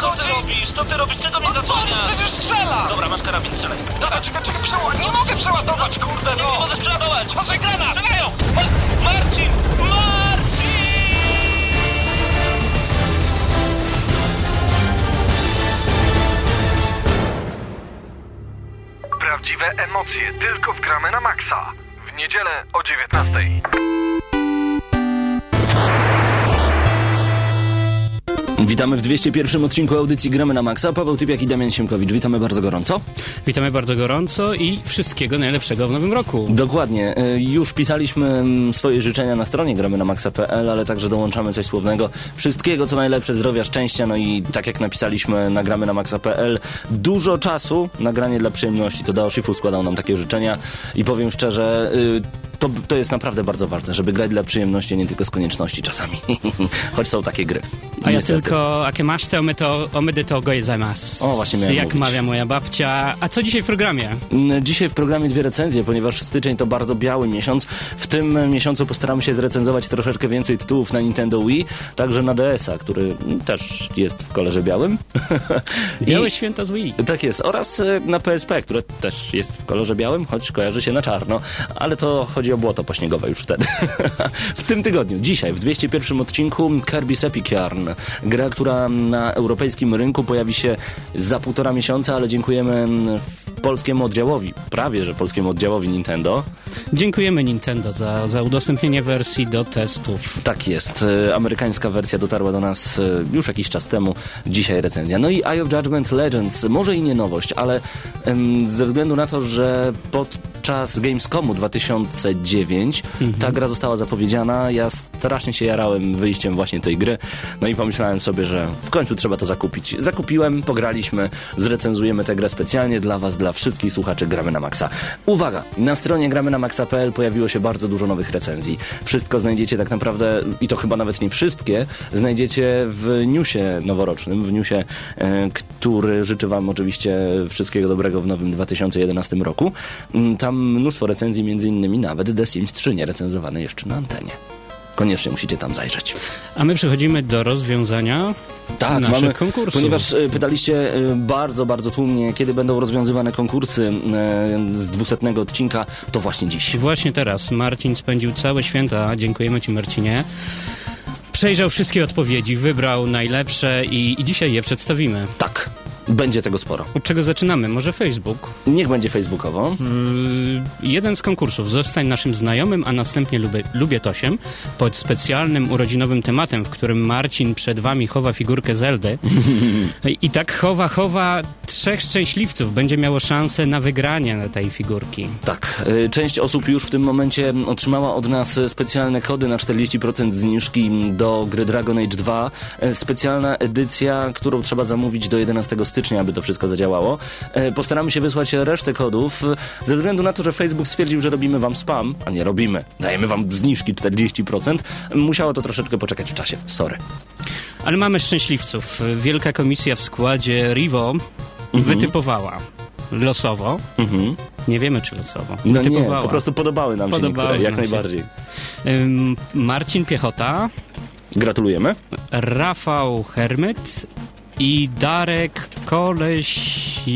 Co ty robisz? Co ty robisz? Czego mnie zasłaniasz? przecież strzela! Dobra, masz karabin, strzelaj. Dobra, czekaj, czekaj, przeładuj! Nie mogę przeładować, kurde, Nie, no! nie możesz przeładować! Patrzaj, granat! Strzelają! Ma- Marcin! Marcin! Prawdziwe emocje tylko w gramy na maksa. W niedzielę o 19. Witamy w 201 odcinku audycji Gramy na Maxa. Paweł Typiak i Damian Siemkowicz. Witamy bardzo gorąco. Witamy bardzo gorąco i wszystkiego najlepszego w nowym roku. Dokładnie. y, Już pisaliśmy mm, swoje życzenia na stronie gramy na maxa.pl, ale także dołączamy coś słownego. Wszystkiego co najlepsze, zdrowia, szczęścia, no i tak jak napisaliśmy na gramy na maxa.pl, dużo czasu na granie dla przyjemności. To Dao Shifu składał nam takie życzenia i powiem szczerze, y, to, to jest naprawdę bardzo ważne, żeby grać dla przyjemności, a nie tylko z konieczności czasami. Choć są takie gry. A ja tylko, akie masz te omedy to goje zamiast. O, właśnie miałem Jak mówić. mawia moja babcia. A co dzisiaj w programie? Mm, Dzisiaj w programie dwie recenzje, ponieważ styczeń to bardzo biały miesiąc. W tym miesiącu postaramy się zrecenzować troszeczkę więcej tytułów na Nintendo Wii, także na DS-a, który też jest w kolorze białym. Białe I- święta z Wii. Tak jest. Oraz e, na PSP, które też jest w kolorze białym, choć kojarzy się na czarno. Ale to chodzi o błoto pośniegowe już wtedy. w tym tygodniu, dzisiaj, w 201 odcinku Kirby's Epic Yarn. Gra, która na europejskim rynku pojawi się za półtora miesiąca, ale dziękujemy polskiemu oddziałowi, prawie że polskiemu oddziałowi Nintendo. Dziękujemy Nintendo za, za udostępnienie wersji do testów. Tak jest. E, Amerykańska wersja dotarła do nas e, już jakiś czas temu. Dzisiaj recenzja. No i Eye of Judgment Legends. Może i nie nowość, ale ze względu na to, że podczas Gamescomu 2009 ta gra została zapowiedziana, ja strasznie się jarałem wyjściem właśnie tej gry. No i pomyślałem sobie, że w końcu trzeba to zakupić. Zakupiłem, pograliśmy, zrecenzujemy tę grę specjalnie dla Was, dla wszystkich słuchaczy Gramy na Maxa. Uwaga! Na stronie gramy na maxa.pl pojawiło się bardzo dużo nowych recenzji. Wszystko znajdziecie tak naprawdę, i to chyba nawet nie wszystkie, znajdziecie w newsie noworocznym, w newsie, e, który życzy Wam oczywiście wszystkiego dobrego w nowym 2011 roku. Mm, Tam mnóstwo recenzji, między innymi nawet The Sims 3 nie recenzowane jeszcze na antenie. Koniecznie musicie tam zajrzeć. A my przechodzimy do rozwiązania Tak, naszych mamy, konkursów. Ponieważ e, pytaliście e, bardzo, bardzo tłumnie, kiedy będą rozwiązywane konkursy e, z 200 odcinka, to właśnie dziś. Właśnie teraz Marcin spędził całe święta, dziękujemy Ci Marcinie. Przejrzał wszystkie odpowiedzi, wybrał najlepsze i, i dzisiaj je przedstawimy. Tak, będzie tego sporo. Od czego zaczynamy? Może Facebook? Niech będzie facebookowo. Yy, jeden z konkursów Zostań naszym znajomym, a następnie lubię, lubię Tosiem pod specjalnym urodzinowym tematem, w którym Marcin przed wami chowa figurkę Zeldy. I tak chowa, chowa trzech szczęśliwców będzie miało szansę na wygranie tej figurki. Tak, e, część osób już w tym momencie otrzymała od nas specjalne kody na 40% zniżki do gry Dragon Age 2. E, Specjalna edycja, którą trzeba zamówić do 11 stycznia, aby to wszystko zadziałało. E, Postaramy się wysłać resztę kodów e, ze względu na to, że Facebook stwierdził, że robimy wam spam, a nie robimy. Dajemy wam zniżki 40%. Musiało to troszeczkę poczekać w czasie. Sorry. Ale mamy szczęśliwców. Wielka komisja w składzie Rivo wytypowała losowo. Mhm. Nie wiemy, czy losowo. No nie, po prostu podobały nam Podobały się niektóre, jak nam się. najbardziej. Marcin Piechota, Gratulujemy. Rafał Hermyt i Darek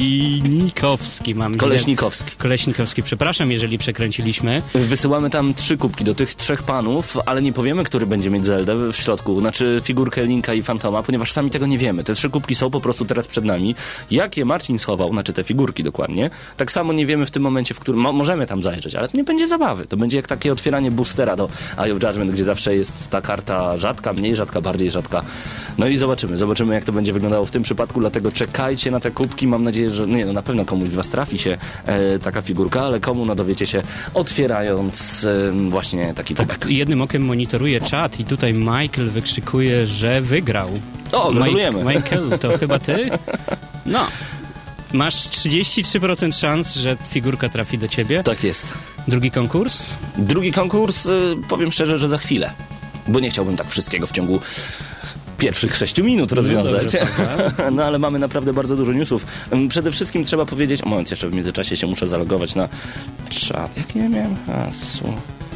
Koleśnikowski. Mam źle- Koleśnikowski. Koleśnikowski, przepraszam, jeżeli przekręciliśmy. Wysyłamy tam trzy kubki do tych trzech panów, ale nie powiemy, który będzie mieć Zeldę w środku, znaczy figurkę Linka i Fantoma, ponieważ sami tego nie wiemy. Te trzy kubki są po prostu teraz przed nami. Jak je Marcin schował, znaczy te figurki dokładnie, tak samo nie wiemy w tym momencie, w którym mo możemy tam zajrzeć, ale to nie będzie zabawy. To będzie jak takie otwieranie boostera do Eye of Judgment, gdzie zawsze jest ta karta rzadka, mniej rzadka, bardziej rzadka. No i zobaczymy, zobaczymy jak to będzie wyglądało w tym przypadku, dlatego czekajcie na te kubki. Mam nadzieję, że nie, no na pewno komuś z was trafi się e, taka figurka, ale komu no dowiecie się otwierając e, właśnie taki kubek. Jednym okiem monitoruję czat i tutaj Michael wykrzykuje, że wygrał. O, gratulujemy. Mike- Michael, to chyba ty? No. Masz 33% szans, że figurka trafi do ciebie. Tak jest. Drugi konkurs? Drugi konkurs, y, powiem szczerze, że za chwilę. Bo nie chciałbym tak wszystkiego w ciągu pierwszych sześciu minut rozwiązać. dobrze, prawda? No ale mamy naprawdę bardzo dużo newsów. Ym, Przede wszystkim trzeba powiedzieć... Moment, jeszcze w międzyczasie się muszę zalogować na czat. Jakie ja miałem hasło?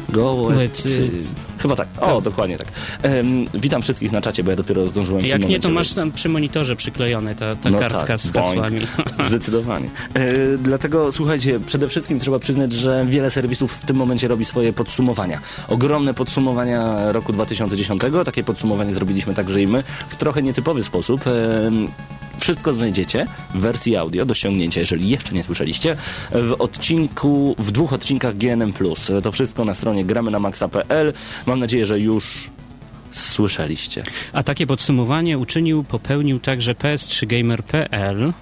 Gołecy. Chyba tak. O, dokładnie tak. Witam wszystkich na czacie, bo ja dopiero zdążyłem Jak nie, to masz tam przy monitorze przyklejone ta, ta No kartka tak, z boing. hasłami. Zdecydowanie. E, dlatego słuchajcie, przede wszystkim trzeba przyznać, że wiele serwisów w tym momencie robi swoje podsumowania. Ogromne podsumowania roku 2010. Takie podsumowanie zrobiliśmy także i my w trochę nietypowy sposób. E, Wszystko znajdziecie w wersji audio do ściągnięcia, jeżeli jeszcze nie słyszeliście, w odcinku, w dwóch odcinkach GNM+. To wszystko na stronie gramy na maxa.pl. Mam nadzieję, że już słyszeliście. A takie podsumowanie uczynił, popełnił także PS3gamer.pl.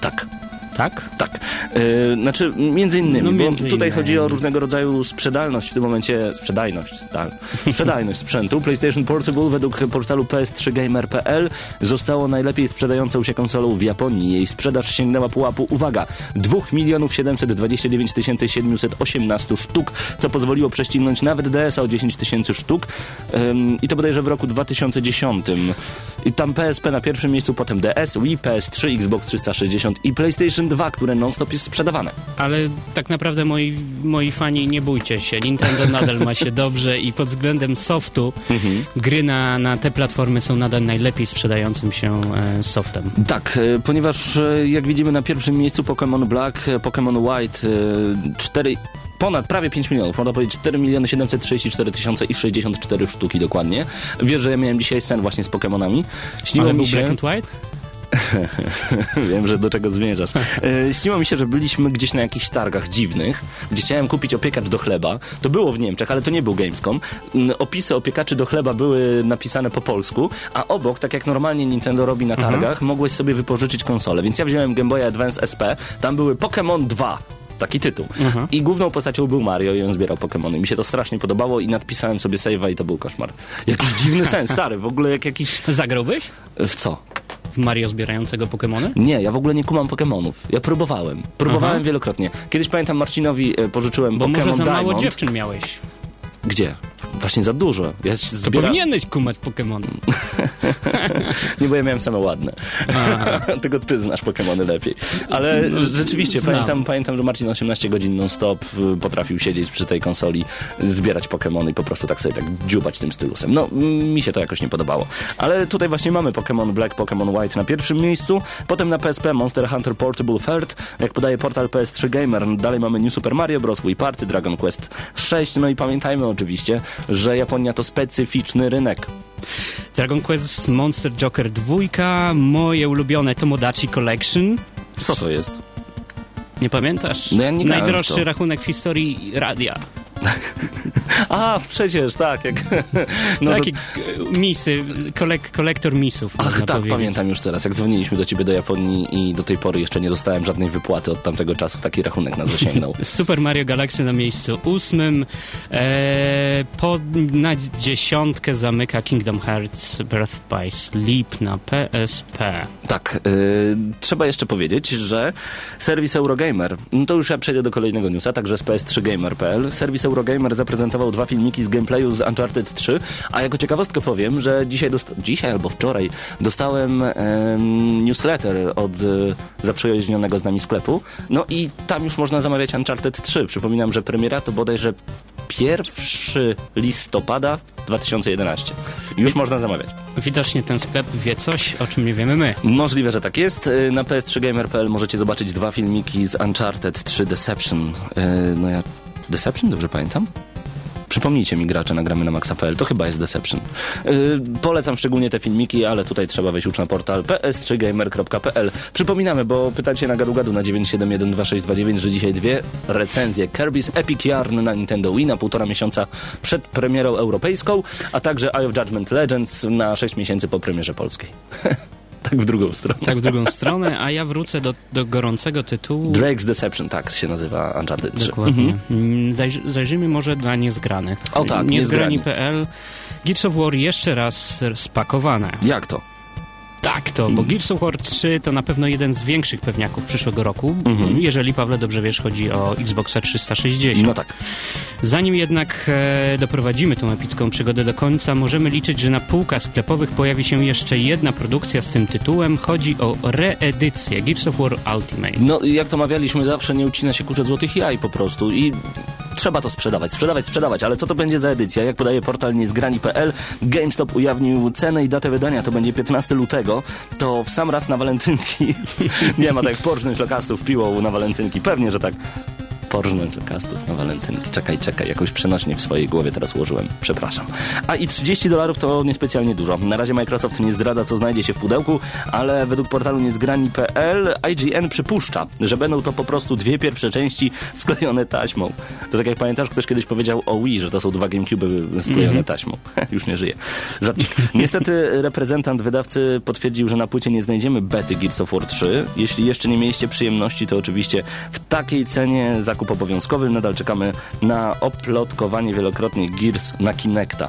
Tak. Tak? Tak. Yy, znaczy, między innymi, No, bo między tutaj innymi. chodzi o różnego rodzaju sprzedalność w tym momencie, sprzedajność, tak, sprzedajność sprzętu. PlayStation Portable według portalu ps3gamer.pl zostało najlepiej sprzedającą się konsolą w Japonii. Jej sprzedaż sięgnęła pułapu, uwaga, 2 milionów 729 718 sztuk, co pozwoliło prześcignąć nawet DS-a o 10 tysięcy sztuk i to bodajże w roku 2010. I tam PSP na pierwszym miejscu, potem DS, Wii, PS3, Xbox 360 i PlayStation 2, które non-stop jest sprzedawane. Ale tak naprawdę moi, moi fani, nie bójcie się. Nintendo nadal ma się dobrze i pod względem softu Mhm. gry na, na te platformy są nadal najlepiej sprzedającym się e, softem. Tak, e, ponieważ e, jak widzimy na pierwszym miejscu Pokémon Black, e, Pokémon White, e, 4, ponad prawie 5 milionów, można powiedzieć 4 miliony 734 tysiące i 64 sztuki dokładnie. Wiesz, że ja miałem dzisiaj sen właśnie z Pokémonami. Śniło Ale mi był się... Black and White? Wiem, że do czego zmierzasz. E, śniło mi się, że byliśmy gdzieś na jakichś targach dziwnych, gdzie chciałem kupić opiekacz do chleba. To było w Niemczech, ale to nie był Gamescom. Opisy opiekaczy do chleba były napisane po polsku, a obok, tak jak normalnie Nintendo robi na targach, mogłeś sobie wypożyczyć konsolę. Więc ja wziąłem Game Boy Advance SP, tam były Pokémon 2. Taki tytuł. Aha. I główną postacią był Mario i on zbierał Pokémony. Mi się to strasznie podobało i nadpisałem sobie save'a i to był koszmar. Jakiś dziwny sens, stary, w ogóle jak jakiś... Zagrałbyś W co? W Mario zbierającego Pokemony? Nie, ja w ogóle nie kumam Pokemonów. Ja próbowałem. Próbowałem Aha. wielokrotnie. Kiedyś pamiętam Marcinowi e, pożyczyłem Bo może za mało Diamond. dziewczyn miałeś. Gdzie? Właśnie za dużo. Ja się To zbiera... powinieneś kumać Pokemony. Nie, bo ja miałem same ładne. Tylko ty znasz Pokemony lepiej. Ale rzeczywiście, znam. pamiętam, pamiętam, że Marcin 18 godzin non-stop y, potrafił siedzieć przy tej konsoli, zbierać Pokemony i po prostu tak sobie tak dziubać tym stylusem. No, mi się to jakoś nie podobało. Ale tutaj właśnie mamy Pokémon Black, Pokémon White na pierwszym miejscu, potem na PSP Monster Hunter Portable Third, jak podaje portal PS3 Gamer, dalej mamy New Super Mario Bros. Wii Party, Dragon Quest 6, no i pamiętajmy oczywiście, że Japonia to specyficzny rynek. Dragon Quest Monster Joker 2, moje ulubione Tomodachi Collection. Co to jest? Nie pamiętasz? No ja nie Najdroższy rachunek w historii radia. A, przecież, tak. Jak... No to- Takie e, misy, kolek, kolektor misów. Ach, tak, powiedzieć. pamiętam już teraz, jak dzwoniliśmy do ciebie do Japonii i do tej pory jeszcze nie dostałem żadnej wypłaty od tamtego czasu, taki rachunek nas zasięgnął. Super Mario Galaxy na miejscu ósmym. E, po, na dziesiątkę zamyka Kingdom Hearts Birth by Sleep na PSP. tak, y, trzeba jeszcze powiedzieć, że serwis Eurogamer, no to już ja przejdę do kolejnego newsa, także z ps3gamer.pl, serwis Eurogamer zaprezentował dwa filmiki z gameplayu z Uncharted 3, a jako ciekawostkę powiem, że dzisiaj, dzisiaj albo wczoraj dostałem em, newsletter od y, zaprzyjaźnionego z nami sklepu, no i tam już można zamawiać Uncharted 3. Przypominam, że premiera to bodajże 1 listopada 2011. Już można zamawiać. Widocznie ten sklep wie coś, o czym nie wiemy my. Możliwe, że tak jest. Y, Na ps3gamer.pl możecie zobaczyć dwa filmiki z Uncharted 3 Deception. Y, No ja... Deception? Dobrze pamiętam? Przypomnijcie mi gracze, nagramy na maxa.pl, to chyba jest Deception. Yy, polecam szczególnie te filmiki, ale tutaj trzeba wejść już na portal ps3gamer.pl. Przypominamy, bo pytacie na gadu gadu na 9712629, że dzisiaj dwie recenzje Kirby's Epic Yarn na Nintendo Wii na półtora miesiąca przed premierą europejską, a także Eye of Judgment Legends na 6 miesięcy po premierze polskiej. tak w drugą stronę. Tak w drugą stronę, a ja wrócę do, do gorącego tytułu. Drake's Deception, tak się nazywa Uncharted 3. Dokładnie. Mm, Zajrz, zajrzyjmy może dla niezgranych. O tak, Niezgrani.pl Gears of War jeszcze raz spakowane. Jak to? Tak to, bo Gears of War 3 to na pewno jeden z większych pewniaków przyszłego roku, Mhm. jeżeli, Pawle, dobrze wiesz, chodzi o Xboxa 360. No tak. Zanim jednak e, doprowadzimy tą epicką przygodę do końca, możemy liczyć, że na półkach sklepowych pojawi się jeszcze jedna produkcja z tym tytułem. Chodzi o reedycję Gears of War Ultimate. No, jak to mawialiśmy, zawsze nie ucina się kurczę złotych jaj po prostu i trzeba to sprzedawać, sprzedawać, sprzedawać, ale co to będzie za edycja? Jak podaje portal niezgrani.pl, GameStop ujawnił cenę i datę wydania, to będzie 15 lutego, to w sam raz na walentynki, nie ma tak porżnąć lokastów. Piłą na walentynki, pewnie, że tak. Porżnąć lokastów na walentynki. Czekaj, czekaj, jakoś przenośnie w swojej głowie teraz ułożyłem. Przepraszam. A i 30 dolarów to niespecjalnie dużo. Na razie Microsoft nie zdradza, co znajdzie się w pudełku, ale według portalu niezgrani.pl IGN przypuszcza, że będą to po prostu dwie pierwsze części sklejone taśmą. To tak jak pamiętasz, ktoś kiedyś powiedział o Wii, że to są dwa GameCube sklejone taśmą. Już nie żyje. Żarcik. Niestety reprezentant wydawcy potwierdził, że na płycie nie znajdziemy bety Gears of War 3. Jeśli jeszcze nie mieliście przyjemności, to oczywiście w takiej cenie zakup obowiązkowy. Nadal czekamy na oplotkowanie wielokrotnie Gears na Kinecta.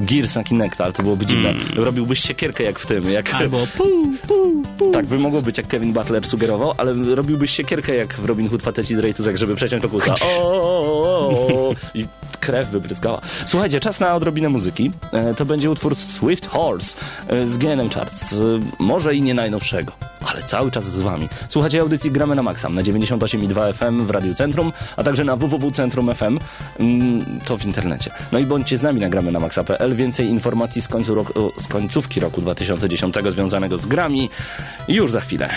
Gears na Kinecta, ale to byłoby dziwne. Robiłbyś siekierkę jak w tym, jak... Albo pu, pu, pu. Tak by mogło być, jak Kevin Butler sugerował, ale robiłbyś siekierkę jak w Robin Hood Faceci Dreytusek, żeby przeciąć lokusa. O, o, o, o, I krew by bryzgała. Słuchajcie, czas na odrobinę muzyki. E, To będzie utwór Swift Horse e, z GNM Charts. Może i nie najnowszego, ale cały czas z wami. Słuchajcie audycji Gramy na Maxa na 98,2 FM w Radiu Centrum, a także na www.centrum FM. Mm, To w internecie. No i bądźcie z nami na gramy na maxa.pl. Więcej informacji z, końcu roku, z końcówki roku 2010 związanego z grami już za chwilę.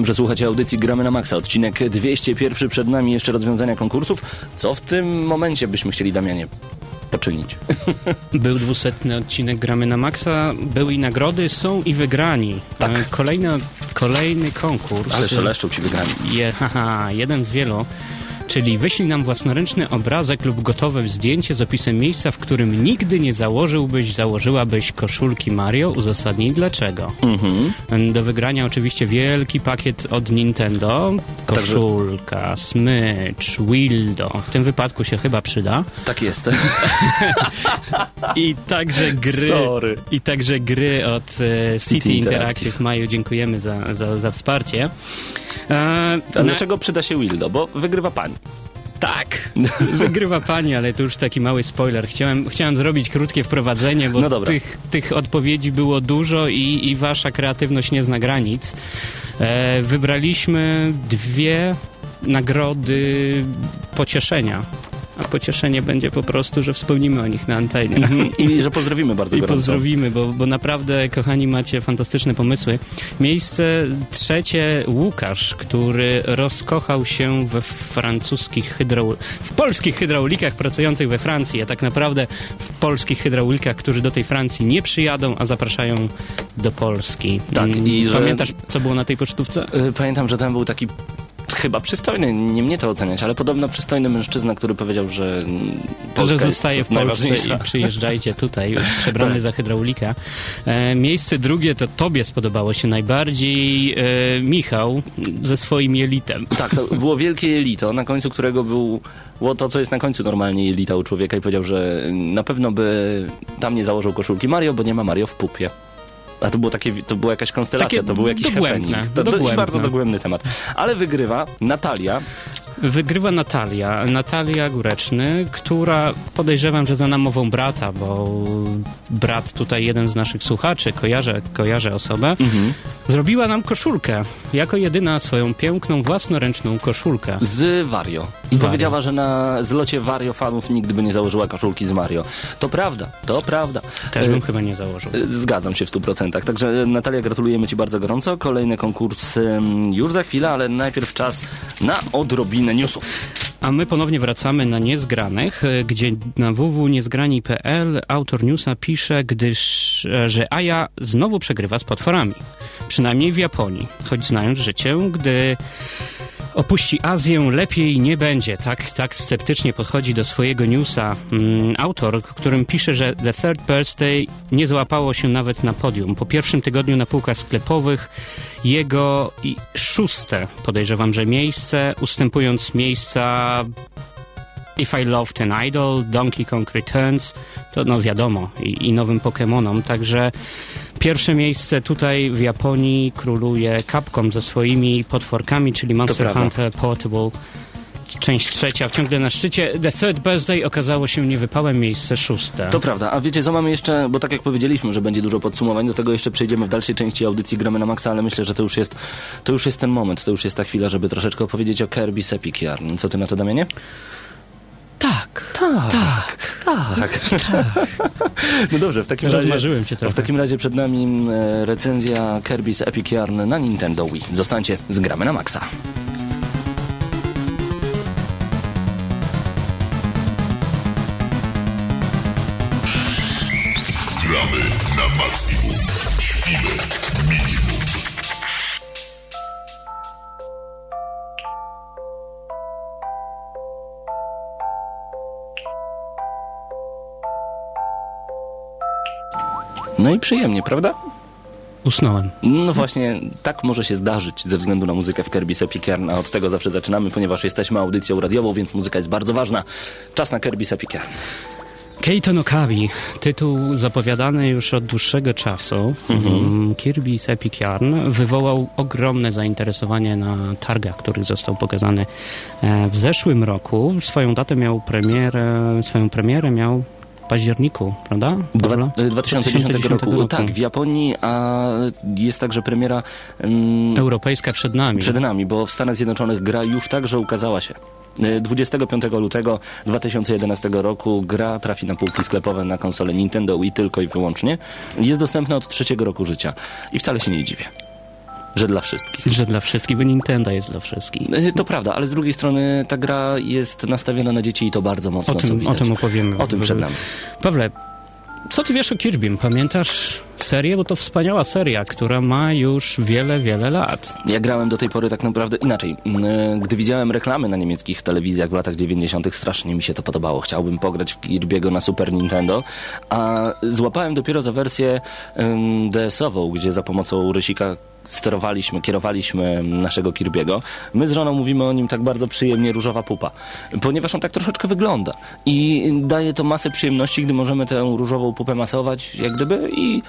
Przypominam, że słuchacie audycji Gramy na Maxa. Odcinek 201 przed nami, jeszcze rozwiązania konkursów. Co w tym momencie byśmy chcieli, Damianie, poczynić? Był dwusetny odcinek Gramy na Maxa, były i nagrody, są i wygrani. Tak. E, Kolejny, kolejny konkurs. Ale szeleszczą ci wygrani. Je, haha, jeden z wielu. Czyli wyślij nam własnoręczny obrazek lub gotowe zdjęcie z opisem miejsca, w którym nigdy nie założyłbyś, założyłabyś koszulki Mario. Uzasadnij dlaczego. Mhm. Do wygrania oczywiście wielki pakiet od Nintendo. Koszulka, smycz, Wildo. W tym wypadku się chyba przyda. Tak jest. I także gry. Sorry. I także gry od e, City, City Interactive. Interactive. Maju, dziękujemy za, za, za wsparcie. E, A na- dlaczego przyda się Wildo? Bo wygrywa pani. Tak, wygrywa pani, ale to już taki mały spoiler. Chciałem, chciałem zrobić krótkie wprowadzenie, bo No tych, tych odpowiedzi było dużo i, i wasza kreatywność nie zna granic. E, wybraliśmy dwie nagrody pocieszenia. A pocieszenie będzie po prostu, że wspomnimy o nich na antenie. I że pozdrowimy bardzo I gorąco. pozdrowimy, bo, bo naprawdę, kochani, macie fantastyczne pomysły. Miejsce trzecie Łukasz, który rozkochał się we francuskich hydraul... w polskich hydraulikach pracujących we Francji, a tak naprawdę w polskich hydraulikach, którzy do tej Francji nie przyjadą, a zapraszają do Polski. Tak, Mm, i że- Pamiętasz, co było na tej pocztówce? Y, Pamiętam, że tam był taki chyba przystojny, nie mnie to oceniać, ale podobno przystojny mężczyzna, który powiedział, że Polska że zostaje w Polsce i przyjeżdżajcie tutaj, przebrany Tak. za hydraulika. E, miejsce drugie to tobie spodobało się najbardziej, e, Michał, ze swoim jelitem. Tak, to było wielkie jelito, na końcu którego był było to, co jest na końcu normalnie jelita u człowieka i powiedział, że na pewno by tam nie założył koszulki Mario, bo nie ma Mario w pupie. A to było takie, to była jakaś konstelacja, Takie to był jakiś dogłębne, happening. To, dogłębne. bardzo dogłębny temat. Ale wygrywa Natalia. Wygrywa Natalia, Natalia Góreczny, która podejrzewam, że za namową brata, bo brat tutaj, jeden z naszych słuchaczy, kojarzę, kojarzę osobę, zrobiła nam koszulkę. Jako jedyna swoją piękną, własnoręczną koszulkę. z Wario. I Wario. powiedziała, że na zlocie Wario fanów nigdy by nie założyła koszulki z Mario. To prawda, to prawda. Też E, bym chyba nie założył. e, Zgadzam się w 100%. Także Natalia, gratulujemy Ci bardzo gorąco. Kolejny konkurs em, już za chwilę, ale najpierw czas na odrobinę newsów. A my ponownie wracamy na Niezgranych, e, gdzie na www.niezgrani.pl autor newsa pisze, gdyż, e, że Aja znowu przegrywa z potworami. Przynajmniej w Japonii. Choć znając życie, gdy opuści Azję, lepiej nie będzie. Tak, tak sceptycznie podchodzi do swojego newsa mm, autor, którym pisze, że The Third Birthday nie złapało się nawet na podium. Po pierwszym tygodniu na półkach sklepowych jego szóste, podejrzewam, że miejsce, ustępując miejsca If I Loved Ten Idol, Donkey Kong Returns, to no wiadomo, i, i nowym Pokémonom, także pierwsze miejsce tutaj w Japonii króluje Capcom ze swoimi potworkami, czyli Monster. Hunter Portable, część trzecia, ciągle na szczycie. The Third Birthday okazało się niewypałem miejsce szóste. To prawda. A wiecie, co mamy jeszcze, bo tak jak powiedzieliśmy, że będzie dużo podsumowań, do tego jeszcze przejdziemy w dalszej części audycji Gramy na Maxa, ale myślę, że to już jest, to już jest ten moment, to już jest ta chwila, żeby troszeczkę opowiedzieć o Kirby's Epic Yarn. Co ty na to, Damianie? Tak. Tak, tak, tak. no dobrze, w takim razie... Rozmarzyłem się trochę. W takim razie przed nami recenzja Kirby's Epic Yarn na Nintendo Wii. Zostańcie z Gramy na Maxa. Gramy na maksimum. Śpimy No i przyjemnie, prawda? Usnąłem. No właśnie, tak może się zdarzyć ze względu na muzykę w Kirby's Epic Yarn, a od tego zawsze zaczynamy, ponieważ jesteśmy audycją radiową, więc muzyka jest bardzo ważna. Czas na Kirby's Epic Yarn. Keito no Kabi, tytuł zapowiadany już od dłuższego czasu. Mm, Kirby's Epic Yarn wywołał ogromne zainteresowanie na targach, których został pokazany e, w zeszłym roku. Swoją datę miał premierę, swoją premierę miał październiku, prawda? Dwa, Pawle? e, 2010 roku. Tak, w Japonii, a jest także premiera mm, Europejska przed nami. przed nami, bo w Stanach Zjednoczonych gra już także ukazała się. E, 25 lutego 2011 roku gra trafi na półki sklepowe na konsolę Nintendo Wii tylko i wyłącznie. Jest dostępna od trzeciego roku życia. I wcale się nie dziwię, że dla wszystkich. Że dla wszystkich, bo Nintendo jest dla wszystkich. E, To prawda, ale z drugiej strony ta gra jest nastawiona na dzieci i to bardzo mocno, O tym, o tym opowiemy. O tym przed nami. Pawle, co ty wiesz o Kirbym? Pamiętasz serię? Bo to wspaniała seria, która ma już wiele, wiele lat. Ja grałem do tej pory tak naprawdę inaczej. Mm, Gdy widziałem reklamy na niemieckich telewizjach w latach 90., strasznie mi się to podobało. Chciałbym pograć w Kirby'ego na Super Nintendo, a złapałem dopiero za wersję DS-ową, gdzie za pomocą rysika sterowaliśmy, kierowaliśmy naszego Kirby'ego. My z żoną mówimy o nim tak bardzo przyjemnie różowa pupa, ponieważ on tak troszeczkę wygląda i daje to masę przyjemności, gdy możemy tę różową pupę masować jak gdyby i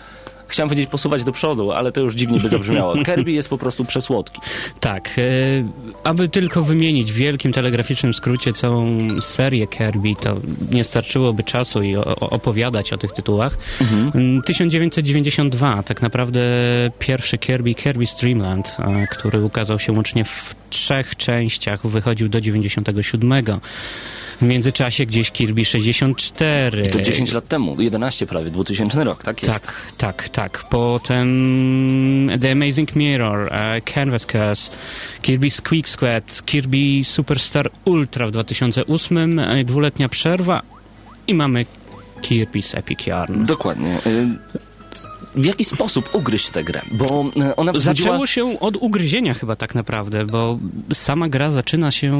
chciałem powiedzieć posuwać do przodu, ale to już dziwnie by zabrzmiało. Kirby jest po prostu przesłodki. Tak, e, aby tylko wymienić w wielkim telegraficznym skrócie całą serię Kirby, to nie starczyłoby czasu i o, opowiadać o tych tytułach. Mm, 1992, tak naprawdę pierwszy Kirby, Kirby Streamland, e, który ukazał się łącznie w trzech częściach, wychodził do 97. W międzyczasie gdzieś Kirby 64. I to 10 lat temu, 11 prawie, 2000 rok, tak jest. Tak, tak, tak. Potem The Amazing Mirror, e, Canvas Curse, Kirby Squeak Squad, Kirby Superstar Ultra w 2008, e, dwuletnia przerwa i mamy Kirby's Epic Yarn. Dokładnie. Y, w jaki sposób ugryźć tę grę, bo e, ona wzbudziła... Zaczęło się od ugryzienia chyba tak naprawdę, bo sama gra zaczyna się...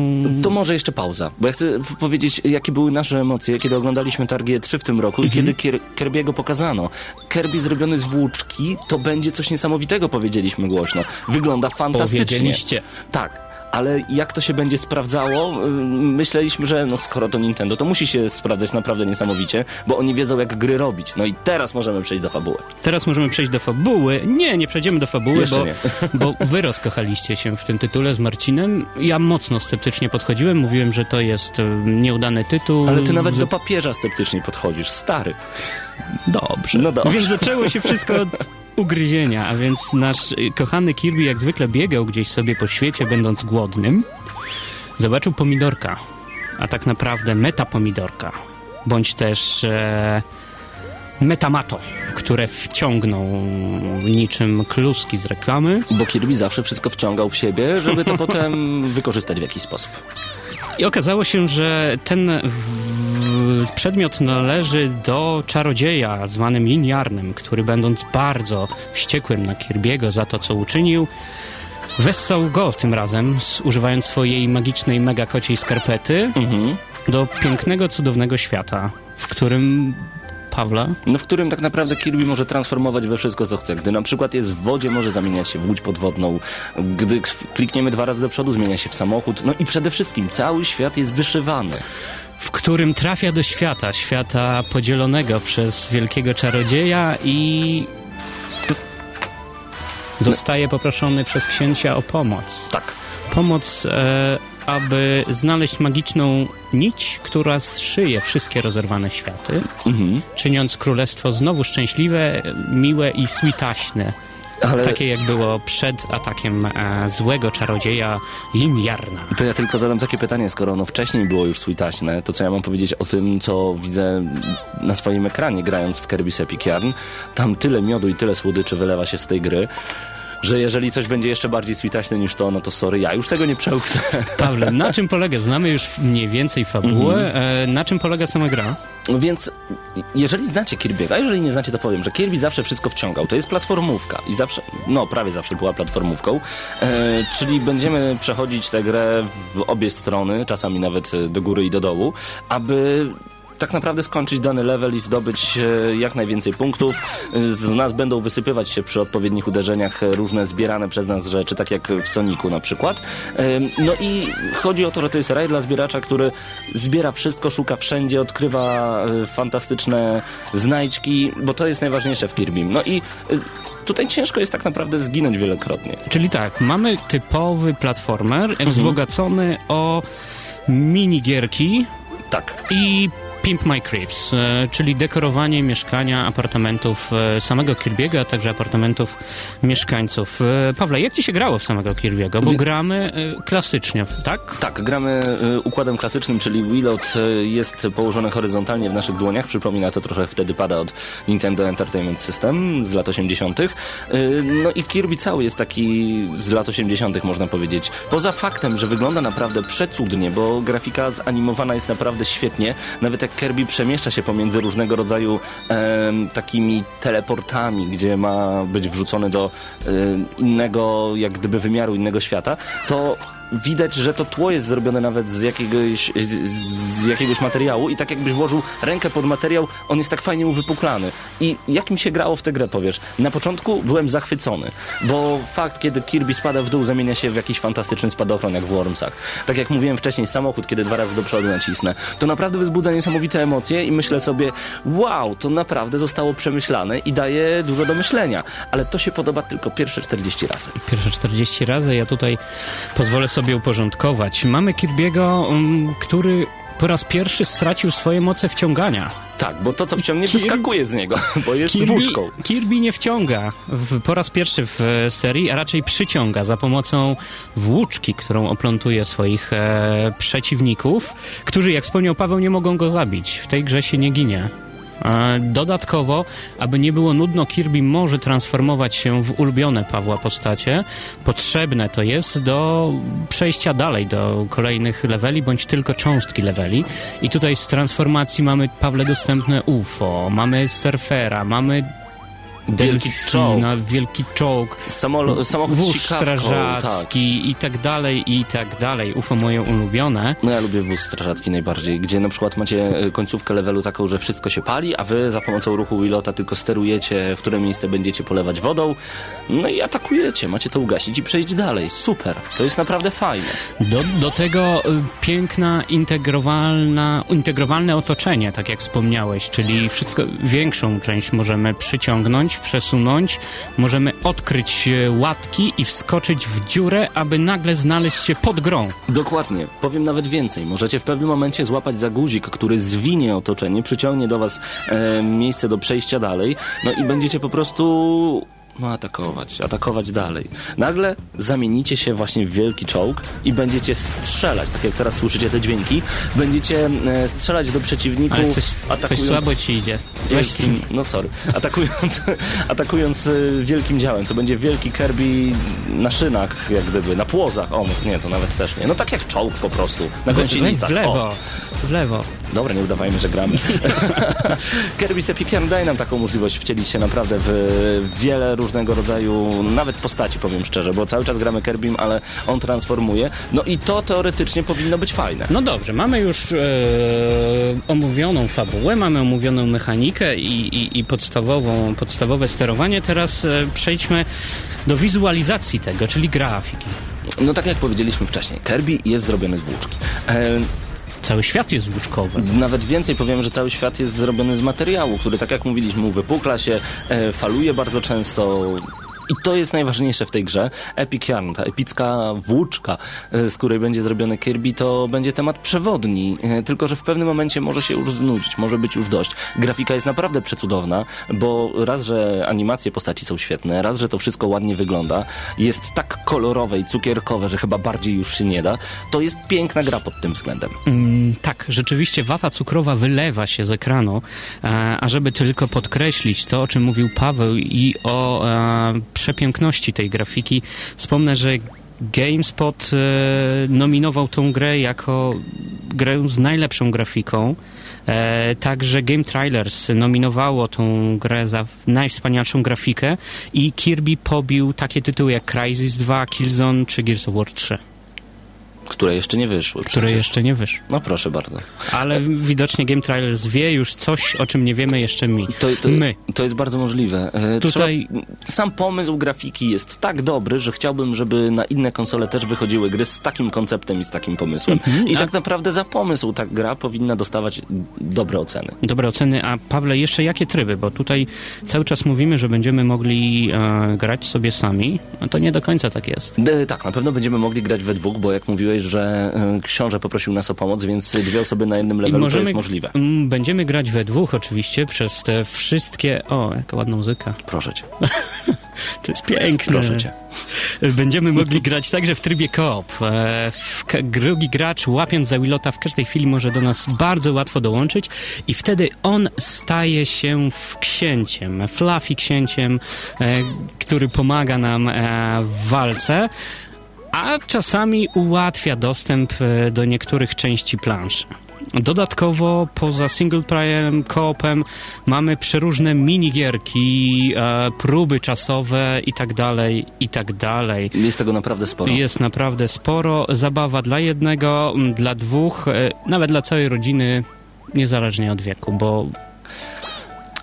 To może jeszcze pauza, bo ja chcę powiedzieć, jakie były nasze emocje, kiedy oglądaliśmy Targie 3 w tym roku i Mhm. kiedy Kier- Kirby'ego pokazano. Kirby zrobiony z włóczki, to będzie coś niesamowitego, powiedzieliśmy głośno. Wygląda fantastycznie. Tak. Ale jak to się będzie sprawdzało? Myśleliśmy, że no skoro to Nintendo, to musi się sprawdzać naprawdę niesamowicie, bo oni wiedzą jak gry robić. No i teraz możemy przejść do fabuły. Teraz możemy przejść do fabuły. Nie, nie przejdziemy do fabuły, Jeszcze bo, nie. bo wy rozkochaliście się w tym tytule z Marcinem. Ja mocno sceptycznie podchodziłem, mówiłem, że to jest nieudany tytuł. Ale ty nawet do papieża sceptycznie podchodzisz, stary. Dobrze. No dobrze. Więc zaczęło się wszystko od ugryzienia, a więc nasz y, kochany Kirby jak zwykle biegał gdzieś sobie po świecie, będąc głodnym. Zobaczył pomidorka, a tak naprawdę metapomidorka, bądź też e, metamato, które wciągnął niczym kluski z reklamy. Bo Kirby zawsze wszystko wciągał w siebie, żeby to potem wykorzystać w jakiś sposób. I okazało się, że ten przedmiot należy do czarodzieja zwanym Liniarnym, który będąc bardzo wściekłym na Kirby'ego za to, co uczynił, wessał go tym razem, używając swojej magicznej mega kociej skarpety, Mhm. do pięknego, cudownego świata, w którym Pawła No w którym tak naprawdę Kirby może transformować we wszystko, co chce. Gdy na przykład jest w wodzie, może zamieniać się w łódź podwodną. Gdy klikniemy dwa razy do przodu, zmienia się w samochód. No i przede wszystkim cały świat jest wyszywany. w którym trafia do świata, świata podzielonego przez wielkiego czarodzieja i zostaje poproszony przez księcia o pomoc. Tak. Pomoc, e, aby znaleźć magiczną nić, która zszyje wszystkie rozerwane światy, Mhm. czyniąc królestwo znowu szczęśliwe, miłe i switaśne. Ale Takie jak było przed atakiem e, złego czarodzieja Liniarna. to ja tylko zadam takie pytanie, skoro ono wcześniej było już switaśne, to co ja mam powiedzieć o tym, co widzę na swoim ekranie, grając w Kirby's Epic Yarn. Tam tyle miodu i tyle słodyczy wylewa się z tej gry, że jeżeli coś będzie jeszcze bardziej switaśne niż to, no to sorry, ja już tego nie przełknę. Pawle, na czym polega? Znamy już mniej więcej fabułę. E, na czym polega sama gra? Więc jeżeli znacie Kirby'ego, a jeżeli nie znacie, to powiem, że Kirby zawsze wszystko wciągał. To jest platformówka i zawsze, no prawie zawsze była platformówką, e, czyli będziemy przechodzić tę grę w obie strony, czasami nawet do góry i do dołu, aby tak naprawdę skończyć dany level i zdobyć e, jak najwięcej punktów. Z nas będą wysypywać się przy odpowiednich uderzeniach e, różne zbierane przez nas rzeczy, tak jak w Soniku na przykład. No i chodzi o to, że to jest raj dla zbieracza, który zbiera wszystko, szuka wszędzie, odkrywa e, fantastyczne znajdźki, bo to jest najważniejsze w Kirby. No i tutaj ciężko jest tak naprawdę zginąć wielokrotnie. Czyli tak, mamy typowy platformer wzbogacony o minigierki Tak. i Pimp My Cribs, e, czyli dekorowanie mieszkania, apartamentów e, samego Kirby'ego, a także apartamentów mieszkańców. E, Pawle, jak ci się grało w samego Kirby'ego? Bo gramy klasycznie, tak? Tak, gramy układem klasycznym, czyli Wilot jest położony horyzontalnie w naszych dłoniach. Przypomina to trochę wtedy pada od Nintendo Entertainment System z lat 80. Y, No i Kirby cały jest taki z lat 80. można powiedzieć. Poza faktem, że wygląda naprawdę przecudnie, bo grafika zanimowana jest naprawdę świetnie. Nawet jak Kirby przemieszcza się pomiędzy różnego rodzaju em, takimi teleportami, gdzie ma być wrzucony do em, innego, jak gdyby wymiaru innego świata, to widać, że to tło jest zrobione nawet z jakiegoś, z jakiegoś materiału i tak jakbyś włożył rękę pod materiał, on jest tak fajnie uwypuklany. I jak mi się grało w tę grę, powiesz? Na początku byłem zachwycony, bo fakt, kiedy Kirby spada w dół, zamienia się w jakiś fantastyczny spadochron, jak w Wormsach. Tak jak mówiłem wcześniej, samochód, kiedy dwa razy do przodu nacisnę, to naprawdę wzbudza niesamowite emocje i myślę sobie, wow, to naprawdę zostało przemyślane i daje dużo do myślenia. Ale to się podoba tylko pierwsze 40 razy. Pierwsze 40 razy, ja tutaj pozwolę sobie uporządkować. Mamy Kirby'ego, um, który po raz pierwszy stracił swoje moce wciągania. Tak, bo to, co wciągnie, Kirby- wyskakuje z niego, bo jest Kirby, włóczką. Kirby nie wciąga w, po raz pierwszy w e, serii, a raczej przyciąga za pomocą włóczki, którą oplątuje swoich e, przeciwników, którzy, jak wspomniał Paweł, nie mogą go zabić. W tej grze się nie ginie. Dodatkowo, aby nie było nudno, Kirby może transformować się w ulubione Pawła postacie. Potrzebne to jest do przejścia dalej, do kolejnych leveli, bądź tylko cząstki leveli. I tutaj z transformacji mamy, Pawle, dostępne UFO, mamy surfera, mamy Wielki czołg. delfina, wielki czołg, Samolo, samochód z wóz sikawką, tak. strażacki i tak dalej, i tak dalej. UFO moje ulubione. No ja lubię wóz strażacki najbardziej, gdzie na przykład macie e, końcówkę levelu taką, że wszystko się pali, a wy za pomocą ruchu Willota tylko sterujecie, w które miejsce będziecie polewać wodą, no i atakujecie, macie to ugasić i przejść dalej. Super, to jest naprawdę fajne. Do, do tego y, piękna, integrowalna, integrowalne otoczenie, tak jak wspomniałeś, czyli wszystko, większą część możemy przyciągnąć, przesunąć, możemy odkryć e, łatki i wskoczyć w dziurę, aby nagle znaleźć się pod grą. Dokładnie, powiem nawet więcej. Możecie w pewnym momencie złapać za guzik, który zwinie otoczenie, przyciągnie do was e, miejsce do przejścia dalej, no i będziecie po prostu no, atakować, atakować dalej. Nagle zamienicie się właśnie w wielki czołg i będziecie strzelać, tak jak teraz słyszycie te dźwięki, będziecie e, strzelać do przeciwników, Ale coś, coś atakując słabo ci idzie. Wielkim, no sorry, atakując, atakując e, wielkim działem. To będzie wielki Kirby na szynach, jak gdyby, na płozach. O, nie, to nawet też nie. No tak jak czołg po prostu, na gąsienicach. w O. lewo, w lewo. Dobra, nie udawajmy, że gramy. Kirby's Epic Yarn daje nam taką możliwość wcielić się naprawdę w wiele różnego rodzaju, nawet postaci, powiem szczerze, bo cały czas gramy Kirbym, ale on transformuje. No i to teoretycznie powinno być fajne. No dobrze, mamy już e, omówioną fabułę, mamy omówioną mechanikę i, i, i podstawową, podstawowe sterowanie. Teraz e, przejdźmy do wizualizacji tego, czyli grafiki. No tak jak powiedzieliśmy wcześniej, Kirby jest zrobiony z włóczki. E, Cały świat jest włóczkowy. Nawet więcej powiem, że cały świat jest zrobiony z materiału, który, tak jak mówiliśmy, uwypukla się, e, faluje bardzo często. I to jest najważniejsze w tej grze. Epic Yarn, ta epicka włóczka, e, z której będzie zrobiony Kirby, to będzie temat przewodni. E, Tylko, że w pewnym momencie może się już znudzić, może być już dość. Grafika jest naprawdę przecudowna, bo raz, że animacje postaci są świetne, raz, że to wszystko ładnie wygląda, jest tak kolorowe i cukierkowe, że chyba bardziej już się nie da. To jest piękna gra pod tym względem. Mm, tak, rzeczywiście wata cukrowa wylewa się z ekranu, e, a żeby tylko podkreślić to, o czym mówił Paweł i o przepiękności tej grafiki, wspomnę, że GameSpot e, nominował tą grę jako grę z najlepszą grafiką. E, także Game Trailers nominowało tą grę za najwspanialszą grafikę i Kirby pobił takie tytuły jak Crysis 2, Killzone czy Gears of War 3, Które jeszcze nie wyszły. które przecież. jeszcze nie wyszły. No proszę bardzo. Ale widocznie Game Trailers wie już coś, o czym nie wiemy jeszcze mi. To, to, My. to jest bardzo możliwe. E, Tutaj- Trzeba, sam pomysł grafiki jest tak dobry, że chciałbym, żeby na inne konsole też wychodziły gry z takim konceptem i z takim pomysłem. Mhm, I a- tak naprawdę za pomysł ta gra powinna dostawać dobre oceny. Dobre oceny, a Pawle, jeszcze jakie tryby? Bo tutaj cały czas mówimy, że będziemy mogli e, grać sobie sami, a to nie do końca tak jest. E, tak, na pewno będziemy mogli grać we dwóch, bo jak mówiłeś, że e, książę poprosił nas o pomoc, więc dwie osoby na jednym levelu to jest możliwe. Będziemy grać we dwóch oczywiście przez te wszystkie... O, jaka ładna muzyka. Proszę cię, To jest piękne. proszę cię. Będziemy mogli grać także w trybie koop. E, drugi gracz, łapiąc za Willota, w każdej chwili może do nas bardzo łatwo dołączyć i wtedy on staje się w księciem, fluffy księciem, e, który pomaga nam w walce, a czasami ułatwia dostęp e, do niektórych części planszy. Dodatkowo poza single playerem, koopem mamy przeróżne minigierki, e, próby czasowe i tak dalej, i tak dalej. Jest tego naprawdę sporo. Jest naprawdę sporo. Zabawa dla jednego, dla dwóch, e, nawet dla całej rodziny, niezależnie od wieku, bo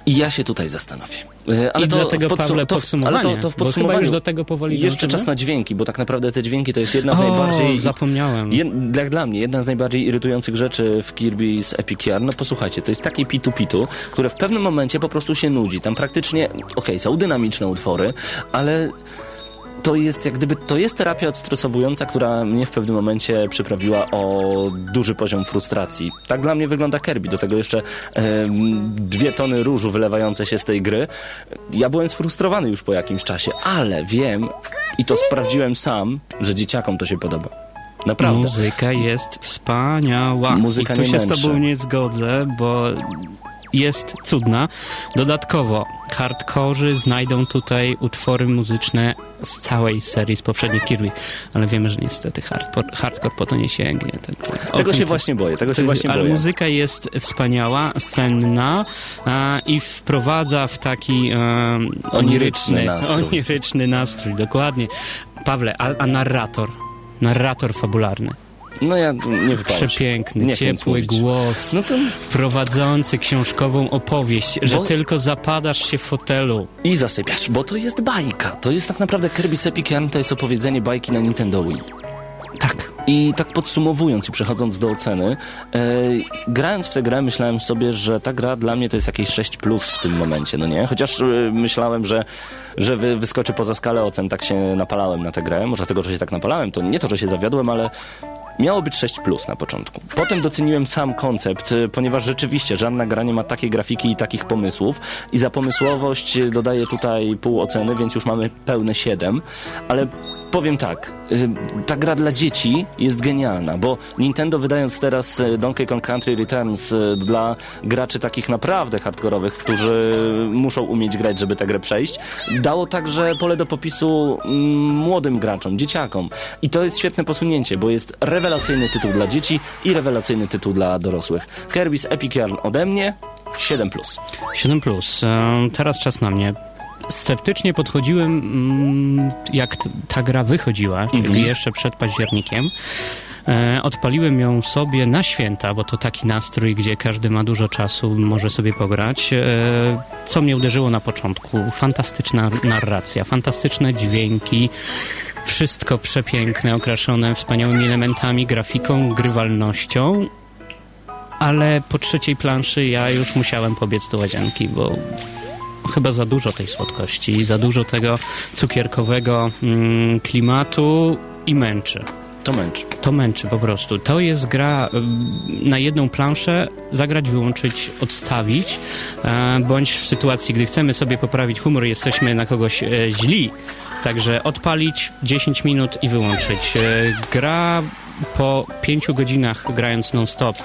I ja się tutaj zastanowię. E, Ale I to dlatego, w Pawle, to w- podsumowanie, Ale to, to w bo chyba podsumowaniu już do tego powoli Jeszcze dążymy? czas na dźwięki, bo tak naprawdę te dźwięki to jest jedna z o, najbardziej... zapomniałem. Jed, jak dla mnie, jedna z najbardziej irytujących rzeczy w Kirby z Epic Yarn, no posłuchajcie, to jest takie pitu-pitu, które w pewnym momencie po prostu się nudzi. Tam praktycznie, okej, są dynamiczne utwory, ale to jest jak gdyby, to jest terapia odstresowująca, która mnie w pewnym momencie przyprawiła o duży poziom frustracji. Tak dla mnie wygląda Kirby, do tego jeszcze em, dwie tony różu wylewające się z tej gry. Ja byłem sfrustrowany już po jakimś czasie, ale wiem i to sprawdziłem sam, że dzieciakom to się podoba. Naprawdę. Muzyka jest wspaniała. Muzyka I tu się z męczy. tobą nie zgodzę, bo jest cudna. Dodatkowo hardkorzy znajdą tutaj utwory muzyczne z całej serii z poprzednich Kirby, ale wiemy, że niestety hardcore, hardcore po to nie sięgnie. Tak, Tego się właśnie boję, tego się właśnie ale boję. muzyka jest wspaniała, senna a, i wprowadza w taki e, Oniryczny nastrój. oniryczny nastrój, dokładnie. Pawle, a, a narrator? Narrator fabularny. No ja nie się. Przepiękny, Nie ciepły głos, No to prowadzący książkową opowieść, że Bo- tylko zapadasz się w fotelu. i zasypiasz, bo to jest bajka. To jest tak naprawdę Kirby's Epic Yarn, to jest opowiedzenie bajki na Nintendo Wii. Tak. I tak podsumowując i przechodząc do oceny, e, grając w tę grę myślałem sobie, że ta gra dla mnie to jest jakieś 6 plus w tym momencie, no nie? Chociaż e, myślałem, że, że wy, wyskoczy poza skalę ocen, tak się napalałem na tę grę. Może dlatego, że się tak napalałem, to nie to, że się zawiodłem, ale miało być 6 plus na początku. Potem doceniłem sam koncept, e, ponieważ rzeczywiście żadna gra nie ma takiej grafiki i takich pomysłów i za pomysłowość dodaję tutaj pół oceny, więc już mamy pełne 7, ale Powiem tak, y, ta gra dla dzieci jest genialna, bo Nintendo wydając teraz y, Donkey Kong Country Returns y, dla graczy takich naprawdę hardkorowych, którzy muszą umieć grać, żeby tę grę przejść, dało także pole do popisu mm, młodym graczom, dzieciakom. I to jest świetne posunięcie, bo jest rewelacyjny tytuł dla dzieci i rewelacyjny tytuł dla dorosłych. Kirby's Epic Yarn ode mnie 7+. 7 plus. E, Teraz czas na mnie. Sceptycznie podchodziłem, mm, jak ta gra wychodziła, czyli jeszcze przed październikiem. E, Odpaliłem ją sobie na święta, bo to taki nastrój, gdzie każdy ma dużo czasu, może sobie pograć. E, Co mnie uderzyło na początku? Fantastyczna narracja, fantastyczne dźwięki, wszystko przepiękne, okraszone wspaniałymi elementami, grafiką, grywalnością. Ale po trzeciej planszy ja już musiałem pobiec do łazienki, bo chyba za dużo tej słodkości, za dużo tego cukierkowego mm, klimatu i męczy. To męcz. To męczy po prostu. To jest gra ym, na jedną planszę, zagrać, wyłączyć, odstawić, e, bądź w sytuacji, gdy chcemy sobie poprawić humor, jesteśmy na kogoś e, źli, także odpalić 10 minut i wyłączyć. E, gra po 5 godzinach grając non-stop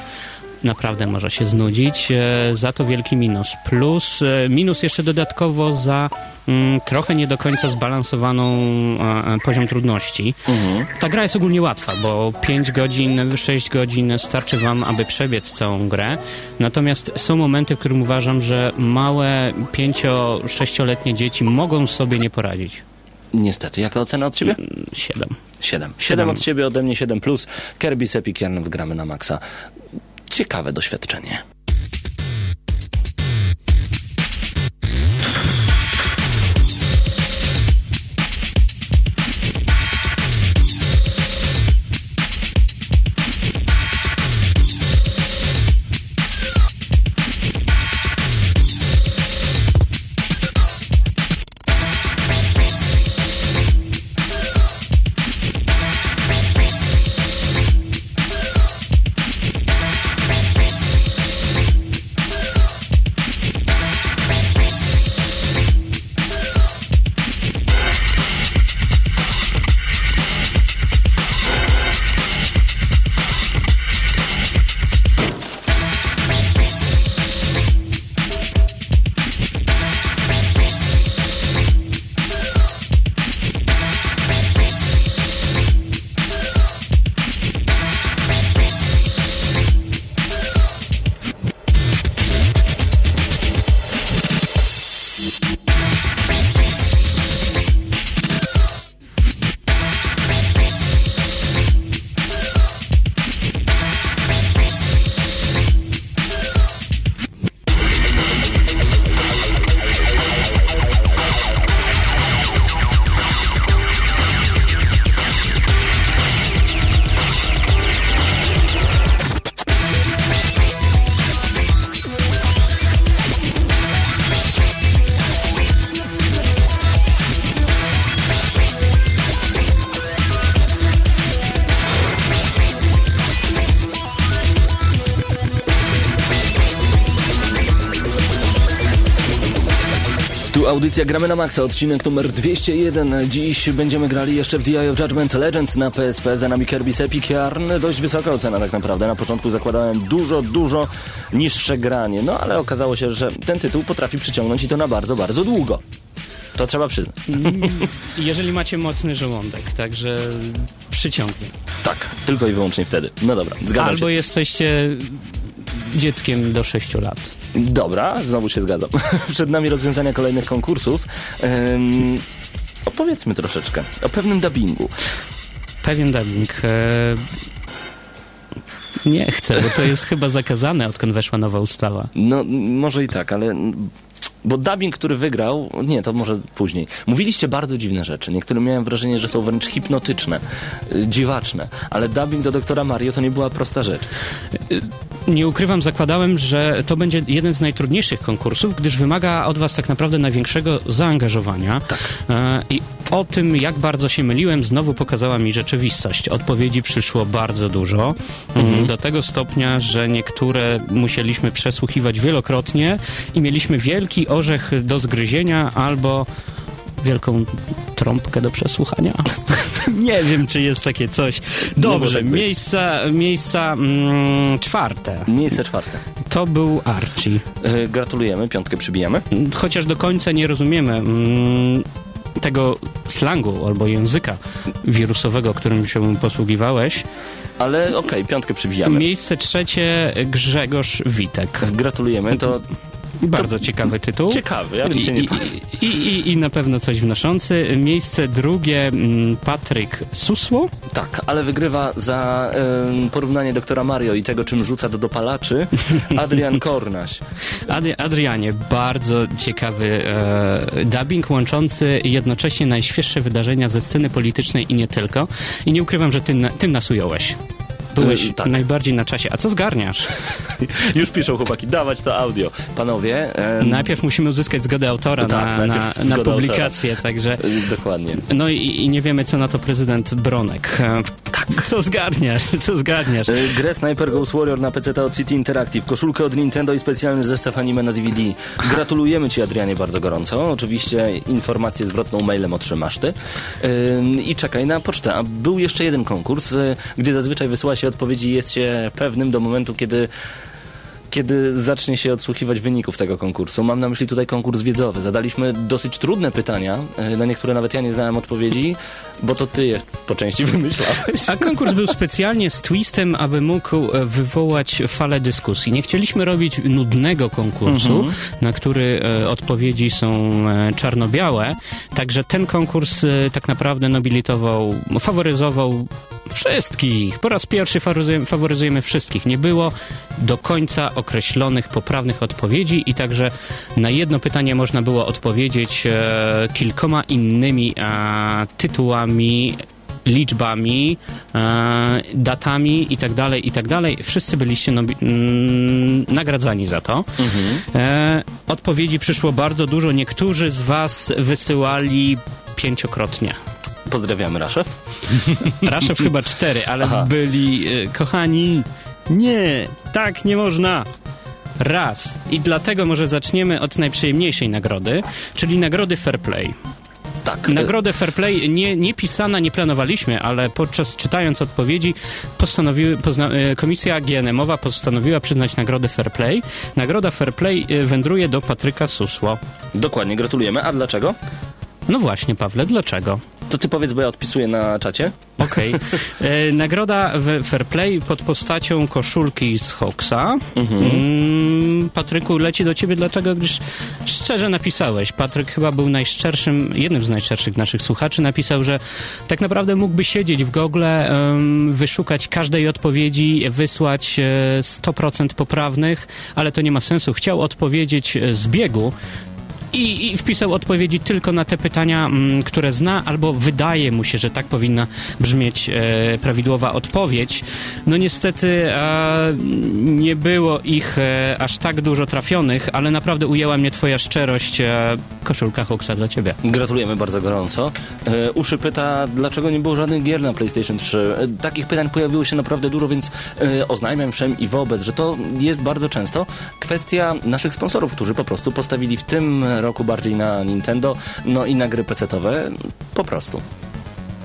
naprawdę może się znudzić. E, za to wielki minus. Plus e, minus jeszcze dodatkowo za mm, trochę nie do końca zbalansowaną e, poziom trudności. Ta gra jest ogólnie łatwa, bo 5 godzin, 6 godzin starczy wam, aby przebiec całą grę. Natomiast są momenty, w którym uważam, że małe 5-6-letnie dzieci mogą sobie nie poradzić. Niestety. Jaka ocena od ciebie? 7. 7. 7 od ciebie, ode mnie 7 plus. Kirby's Epic Yarn wgramy na maksa. Ciekawe doświadczenie. Audycja Gramy na Maxa, odcinek numer 201. Dziś będziemy grali jeszcze w The Eye of Judgment Legends na PSP. Za nami Kirby's Epic Yarn. Dość wysoka ocena tak naprawdę. Na początku zakładałem dużo, dużo niższe granie. No ale okazało się, że ten tytuł potrafi przyciągnąć i to na bardzo, bardzo długo. To trzeba przyznać. Jeżeli macie mocny żołądek, także przyciągnie. Tak, tylko i wyłącznie wtedy. No dobra, zgadzam Albo się. jesteście dzieckiem do 6 lat. Dobra, znowu się zgadzam. Przed nami rozwiązania kolejnych konkursów. Ym, opowiedzmy troszeczkę o pewnym dubbingu. Pewien dubbing. E... Nie chcę, bo to jest chyba zakazane, odkąd weszła nowa ustawa. No, może i tak, ale... Bo dubbing, który wygrał, nie, to może później. Mówiliście bardzo dziwne rzeczy. Niektóre miałem wrażenie, że są wręcz hipnotyczne, y, dziwaczne. Ale dubbing do doktora Mario to nie była prosta rzecz. Nie ukrywam, zakładałem, że to będzie jeden z najtrudniejszych konkursów, gdyż wymaga od was tak naprawdę największego zaangażowania. E, I o tym, jak bardzo się myliłem, znowu pokazała mi rzeczywistość. Odpowiedzi przyszło bardzo dużo. Mm, Do tego stopnia, że niektóre musieliśmy przesłuchiwać wielokrotnie i mieliśmy wielki orzech do zgryzienia albo wielką trąbkę do przesłuchania. Nie wiem, czy jest takie coś. Dobrze, tak miejsca, miejsca mm, czwarte. Miejsce czwarte. To był Archie. Y, Gratulujemy, piątkę przybijamy. Chociaż do końca nie rozumiemy mm, tego slangu albo języka wirusowego, którym się posługiwałeś. Ale okej, piątkę przybijamy. Miejsce trzecie Grzegorz Witek. Gratulujemy, to Bardzo ciekawy tytuł. ciekawy, ja bym I, się nie i, i, i, I na pewno coś wnoszący. Miejsce drugie mm, Patryk Susło. Tak, ale wygrywa za porównanie doktora Mario i tego, czym rzuca do dopalaczy Adrian Kornaś. Adri- Adrianie, bardzo ciekawy e, dubbing łączący jednocześnie najświeższe wydarzenia ze sceny politycznej i nie tylko. I nie ukrywam, że ty, na- tym nas ująłeś. Byłeś E, tak. najbardziej na czasie. A co zgarniasz? Już piszą chłopaki, dawać to audio. Panowie, em, Najpierw musimy uzyskać zgodę autora Tak, na, na, na publikację, także... y, dokładnie. No i, i nie wiemy, co na to prezydent Bronek. E, Co zgarniasz? Co zgarniasz? Grę Sniper Ghost Warrior na PC od City Interactive, koszulkę od Nintendo i specjalny zestaw anime na DVD. Gratulujemy Ci, Adrianie, bardzo gorąco. Oczywiście informację zwrotną mailem otrzymasz Ty. I czekaj na pocztę. A był jeszcze jeden konkurs, gdzie zazwyczaj wysyła się odpowiedzi i jest się pewnym do momentu, kiedy kiedy zacznie się odsłuchiwać wyników tego konkursu. Mam na myśli tutaj konkurs wiedzowy. Zadaliśmy dosyć trudne pytania, y, na niektóre nawet ja nie znałem odpowiedzi, bo to ty je po części wymyślałeś. A konkurs był specjalnie z twistem, aby mógł e, wywołać falę dyskusji. Nie chcieliśmy robić nudnego konkursu, na który e, odpowiedzi są e, czarno-białe. Także ten konkurs e, tak naprawdę nobilitował, faworyzował wszystkich. Po raz pierwszy faworyzujemy, wszystkich. Nie było do końca określonych poprawnych odpowiedzi i także na jedno pytanie można było odpowiedzieć e, kilkoma innymi e, tytułami liczbami, e, datami i tak dalej, i tak dalej. Wszyscy byliście mm, nagradzani za to. E, odpowiedzi przyszło bardzo dużo. Niektórzy z was wysyłali pięciokrotnie. Pozdrawiamy, Raszew. Raszew chyba cztery, ale Aha. byli e, kochani. Nie, tak nie można. Raz. I dlatego może zaczniemy od najprzyjemniejszej nagrody, czyli nagrody Fair Play. Tak. Nagrodę Fair Play nie, nie pisana, nie planowaliśmy, ale podczas czytając odpowiedzi postanowiły, pozna, e, komisja GNM-owa postanowiła przyznać nagrodę Fair Play. Nagroda Fair Play wędruje do Patryka Susło. Dokładnie, gratulujemy. A dlaczego? No właśnie, Pawle, dlaczego? To ty powiedz, bo ja odpisuję na czacie. Okej. E, Nagroda w Fair Play pod postacią koszulki z Hawksa. Mm, Patryku, leci do ciebie dlaczego? Gdyż szczerze napisałeś. Patryk chyba był najszczerszym, jednym z najszczerszych naszych słuchaczy. Napisał, że tak naprawdę mógłby siedzieć w Google, em, wyszukać każdej odpowiedzi, wysłać e, 100% poprawnych, ale to nie ma sensu. Chciał odpowiedzieć e, z biegu. I, I wpisał odpowiedzi tylko na te pytania, mm, które zna, albo wydaje mu się, że tak powinna brzmieć e, prawidłowa odpowiedź. No niestety e, nie było ich e, aż tak dużo trafionych, ale naprawdę ujęła mnie twoja szczerość. E, koszulka Hoxa dla ciebie. Gratulujemy bardzo gorąco. E, Uszy pyta, dlaczego nie było żadnych gier na PlayStation 3. E, takich pytań pojawiło się naprawdę dużo, więc oznajmiam wszem i wobec, że to jest bardzo często kwestia naszych sponsorów, którzy po prostu postawili w tym roku bardziej na Nintendo, no i na gry PC-owe po prostu.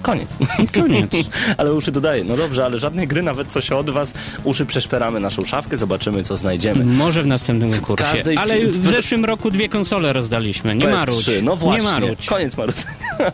Koniec. Koniec. ale uszy dodaję. No dobrze, ale żadnej gry, nawet coś od was. Uszy przeszperamy naszą szafkę, zobaczymy co znajdziemy. Może w następnym konkursie. każdej Ale w zeszłym roku dwie konsole rozdaliśmy. Nie PS3. marudź. No właśnie. Nie marudź. Koniec marudzenia.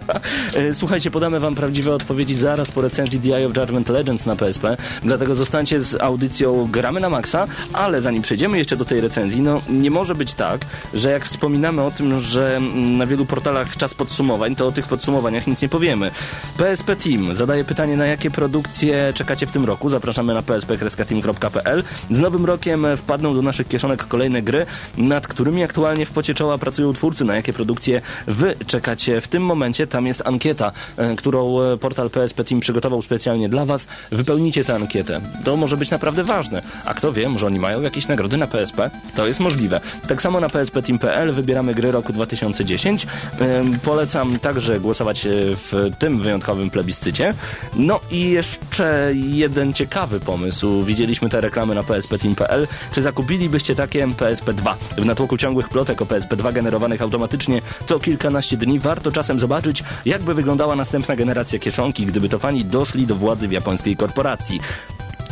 E, Słuchajcie, podamy wam prawdziwe odpowiedzi zaraz po recenzji The Eye of Judgment Legends na PSP. Dlatego zostańcie z audycją Gramy na Maxa, ale zanim przejdziemy jeszcze do tej recenzji, no nie może być tak, że jak wspominamy o tym, że mm, na wielu portalach czas podsumowań, to o tych podsumowaniach nic nie powiemy. PSP Team zadaje pytanie, na jakie produkcje czekacie w tym roku. Zapraszamy na psp-team.pl. Z nowym rokiem wpadną do naszych kieszonek kolejne gry, nad którymi aktualnie w pocie czoła pracują twórcy. Na jakie produkcje wy czekacie w tym momencie? Tam jest ankieta, e, którą e, portal PSP Team przygotował specjalnie dla was. Wypełnijcie tę ankietę. To może być naprawdę ważne. A kto wie, może oni mają jakieś nagrody na PSP? To jest możliwe. Tak samo na psp-team.pl wybieramy gry roku 2010. Ym, Polecam także głosować e, w tym wyjątkowym plebiscycie. No i jeszcze jeden ciekawy pomysł. Widzieliśmy te reklamy na psp.team.pl. Czy zakupilibyście takie PSP2? W natłoku ciągłych plotek o PSP2 generowanych automatycznie co kilkanaście dni warto czasem zobaczyć, jakby wyglądała następna generacja kieszonki, gdyby to fani doszli do władzy w japońskiej korporacji.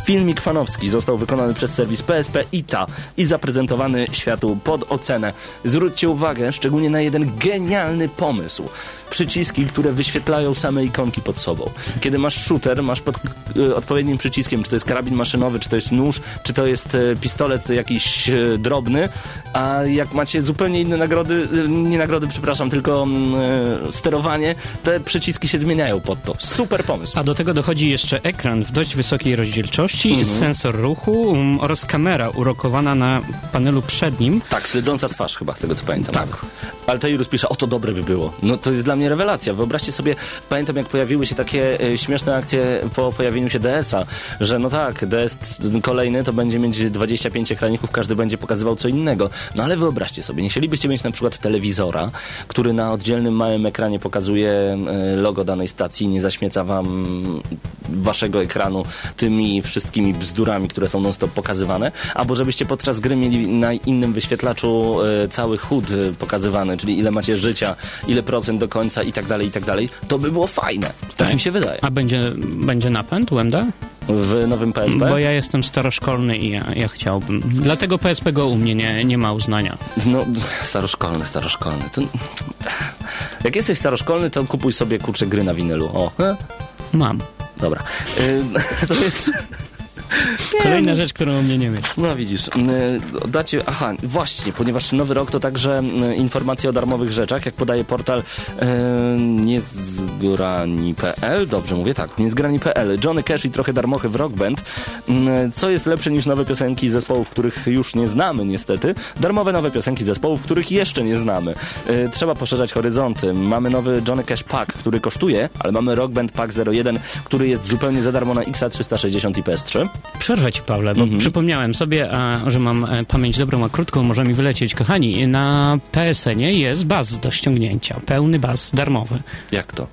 Filmik fanowski został wykonany przez serwis PSP ITA i zaprezentowany światu pod ocenę. Zwróćcie uwagę szczególnie na jeden genialny pomysł. Przyciski, które wyświetlają same ikonki pod sobą. Kiedy masz shooter, masz pod y, odpowiednim przyciskiem, czy to jest karabin maszynowy, czy to jest nóż, czy to jest y, pistolet jakiś y, drobny, a jak macie zupełnie inne nagrody, nie nagrody, przepraszam, tylko mm, sterowanie, te przyciski się zmieniają pod to. Super pomysł. A do tego dochodzi jeszcze ekran w dość wysokiej rozdzielczości, Mhm. sensor ruchu um, oraz kamera urokowana na panelu przednim. Tak, śledząca twarz chyba, z tego co pamiętam. Tak. nawet. Altairus pisze, o to dobre by było. No to jest dla mnie rewelacja. Wyobraźcie sobie, pamiętam jak pojawiły się takie e, śmieszne akcje po pojawieniu się DS-a, że no tak, DS kolejny to będzie mieć 25 ekraników, każdy będzie pokazywał co innego. No ale wyobraźcie sobie, nie chcielibyście mieć na przykład telewizora, który na oddzielnym małym ekranie pokazuje e, logo danej stacji, nie zaśmieca wam waszego ekranu tymi wszystkimi bzdurami, które są non-stop pokazywane, albo żebyście podczas gry mieli na innym wyświetlaczu e, cały chód pokazywany, czyli ile macie życia, ile procent do końca i tak dalej, i tak dalej, to by było fajne. Tak mi się wydaje. A będzie, będzie napęd UMD? W nowym PSP? Bo ja jestem staroszkolny i ja, ja chciałbym. Dlatego PSP Go u mnie nie, nie ma uznania. No, staroszkolny, staroszkolny. To... Jak jesteś staroszkolny, to kupuj sobie kurczę gry na winylu. O? Mam. dobra. E, to jest... Kolejna rzecz, którą mnie nie mieć. No widzisz, y, dacie, aha, właśnie, ponieważ nowy rok to także informacje o darmowych rzeczach, jak podaje portal y, niezgrani.pl, dobrze mówię, tak, niezgrani.pl, Johnny Cash i trochę darmochy w Rock Band, y, co jest lepsze niż nowe piosenki zespołów, których już nie znamy niestety, darmowe nowe piosenki zespołów, których jeszcze nie znamy. Y, trzeba poszerzać horyzonty. Mamy nowy Johnny Cash Pack, który kosztuje, ale mamy Rock Band Pack 01, który jest zupełnie za darmo na XA360 i PS3. Przerwę ci, Pawle, bo Mhm. przypomniałem sobie, a, że mam e, pamięć dobrą, a krótką może mi wylecieć. Kochani, na PSN-ie jest baz do ściągnięcia. Pełny baz darmowy. Jak to?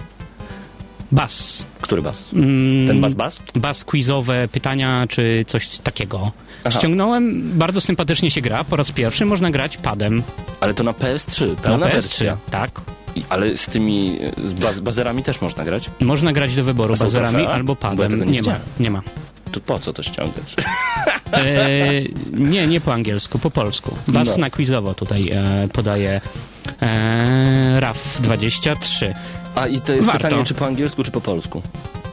Baz. Który bas? Mm, Ten bas bas? Baz quizowe, pytania czy coś takiego. Aha. Ściągnąłem, bardzo sympatycznie się gra. Po raz pierwszy można grać padem Ale to na PS3, na pełna PS3. wersja. Tak. I, ale z tymi z baz, bazerami też można grać? Można grać do wyboru bazerami trofea? albo Bo ja padem. tego nie nie ma, nie ma. To po co to ściągać? E, nie, nie po angielsku, po polsku. Bas No. na quizowo tutaj e, podaje e, RAF 23. A i to jest Warto. pytanie, czy po angielsku, czy po polsku?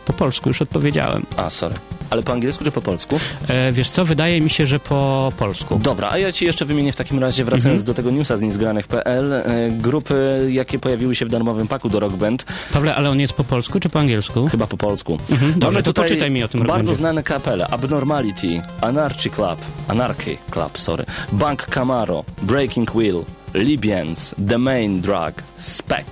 Po polsku już odpowiedziałem. A, sorry. Ale po angielsku, czy po polsku? E, wiesz co, wydaje mi się, że po polsku. Dobra, a ja ci jeszcze wymienię w takim razie, wracając do tego newsa z niezgranych.pl, e, grupy, jakie pojawiły się w darmowym paku do Rock Band, Pawle, ale on jest po polsku czy po angielsku? chyba po polsku. Mhm, dobrze, to poczytaj mi o tym Bardzo znane kapele. Abnormality, Anarchy Club, Anarchy Club, sorry, Bank Camaro, Breaking Wheel, Libyans, The Main Drug, Spec,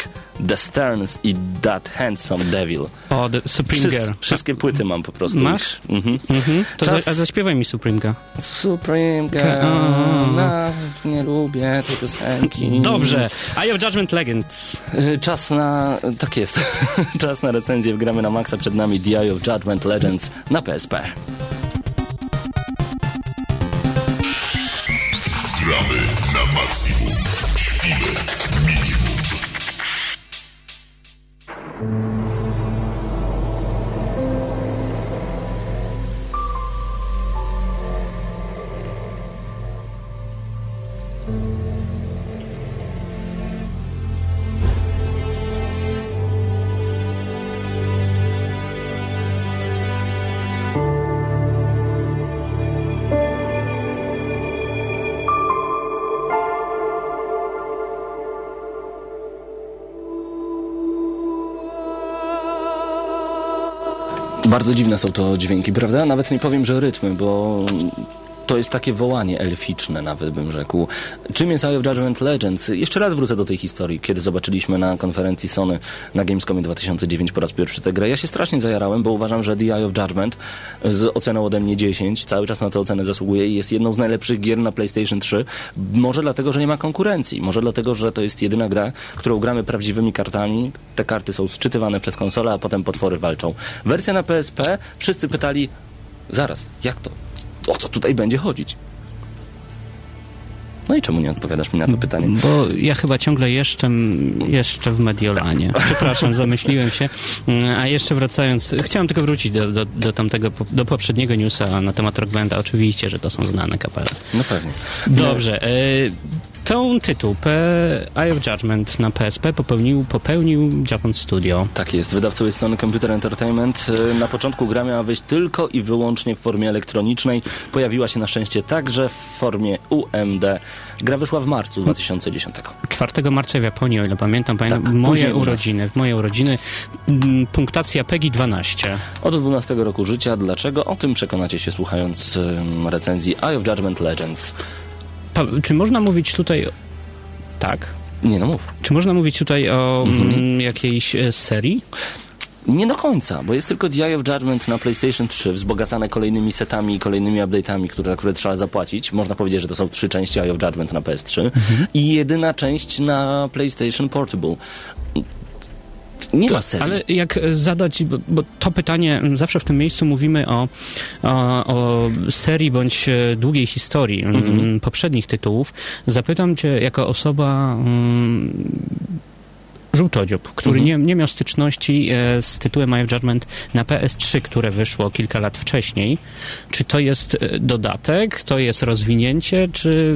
The Sterns i That Handsome Devil. O, The Supreme Wszys- Girl. wszystkie płyty mam po prostu. Masz? Mhm. Mhm. To Czas- za, a zaśpiewaj mi. Supreme Girl, Ka- na, nie lubię tej piosenki. Dobrze. Eye of Judgment Legends. Y, Czas na... tak jest. Czas na recenzję w Gramy na Maxa. Przed nami The Eye of Judgment Legends na PSP. Bardzo dziwne są to dźwięki, prawda? Nawet nie powiem, że rytmy, bo to jest takie wołanie elficzne, nawet bym rzekł. Czym jest Eye of Judgment Legends? Jeszcze raz wrócę do tej historii, kiedy zobaczyliśmy na konferencji Sony na Gamescomie 2009 po raz pierwszy tę grę. Ja się strasznie zajarałem, bo uważam, że The Eye of Judgment z oceną ode mnie 10, cały czas na tę ocenę zasługuje i jest jedną z najlepszych gier na PlayStation 3. Może dlatego, że nie ma konkurencji. Może dlatego, że to jest jedyna gra, którą gramy prawdziwymi kartami. Te karty są sczytywane przez konsolę, a potem potwory walczą. Wersja na PSP, wszyscy pytali, zaraz, jak to? O co tutaj będzie chodzić? No i czemu nie odpowiadasz mi na to pytanie? Bo ja chyba ciągle jeszcze, jeszcze w Mediolanie. Przepraszam, zamyśliłem się. Mm, A jeszcze wracając, chciałem tylko wrócić do, do, do tamtego, do poprzedniego newsa na temat Rockbanda. Oczywiście, że to są znane kapele. No pewnie. Dobrze. Tą tytuł P Eye of Judgment na PSP popełnił, popełnił Japan Studio. Tak jest. Wydawcą jest Sony Computer Entertainment. E, Na początku gra miała wyjść tylko i wyłącznie w formie elektronicznej. Pojawiła się na szczęście także w formie UMD. Gra wyszła w marcu 2010. 4 marca w Japonii, o ile pamiętam, pamiętam Tak, moje urodziny, w moje urodziny mm, punktacja PEGI 12. Od 12 roku życia. Dlaczego? O tym przekonacie się słuchając recenzji Eye of Judgment Legends. Pa, czy można mówić tutaj... Tak. Nie no mów. Czy można mówić tutaj o Mhm. mm, jakiejś e, serii? Nie do końca, bo jest tylko The Eye of Judgment na PlayStation 3, wzbogacane kolejnymi setami i kolejnymi update'ami, które, za które trzeba zapłacić. Można powiedzieć, że to są trzy części Eye of Judgment na PS3 i jedyna część na PlayStation Portable. Nie ma serii. Ale jak e, zadać, bo, bo to pytanie, zawsze w tym miejscu mówimy o, o, o serii bądź e, długiej historii m, Mhm. poprzednich tytułów. Zapytam cię jako osoba m, żółtodziób, który Mhm. nie, nie miał styczności e, z tytułem of Judgment na PS3, które wyszło kilka lat wcześniej. Czy to jest dodatek, to jest rozwinięcie, czy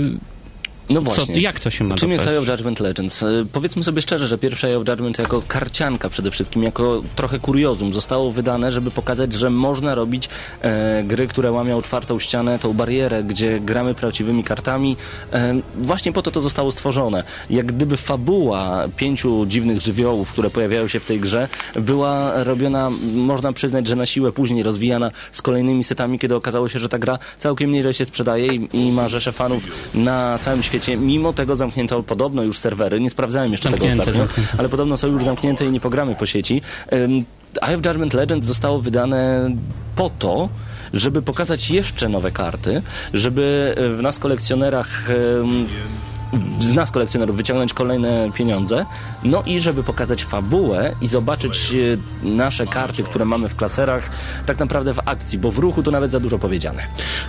No co, właśnie. jak to się ma Czym jest PS3? Eye of Judgment Legends? E, Powiedzmy sobie szczerze, że pierwsze Eye of Judgment jako karcianka przede wszystkim, jako trochę kuriozum zostało wydane, żeby pokazać, że można robić e, gry, które łamią czwartą ścianę, tą barierę, gdzie gramy prawdziwymi kartami. E, właśnie po to to zostało stworzone. Jak gdyby fabuła pięciu dziwnych żywiołów, które pojawiają się w tej grze, była robiona, można przyznać, że na siłę później rozwijana z kolejnymi setami, kiedy okazało się, że ta gra całkiem nieźle się sprzedaje i, i ma rzesze fanów na całym świecie. Mimo tego zamknięto podobno już serwery, nie sprawdzałem jeszcze Zamknięte, tego ostatnio, zamknięte. ale podobno są już zamknięte i nie pogramy po sieci. Eye of Judgment Legend zostało wydane po to, żeby pokazać jeszcze nowe karty, żeby w nas kolekcjonerach z nas kolekcjonerów wyciągnąć kolejne pieniądze, no i żeby pokazać fabułę i zobaczyć e, nasze karty, które mamy w klaserach, tak naprawdę w akcji, bo w ruchu to nawet za dużo powiedziane.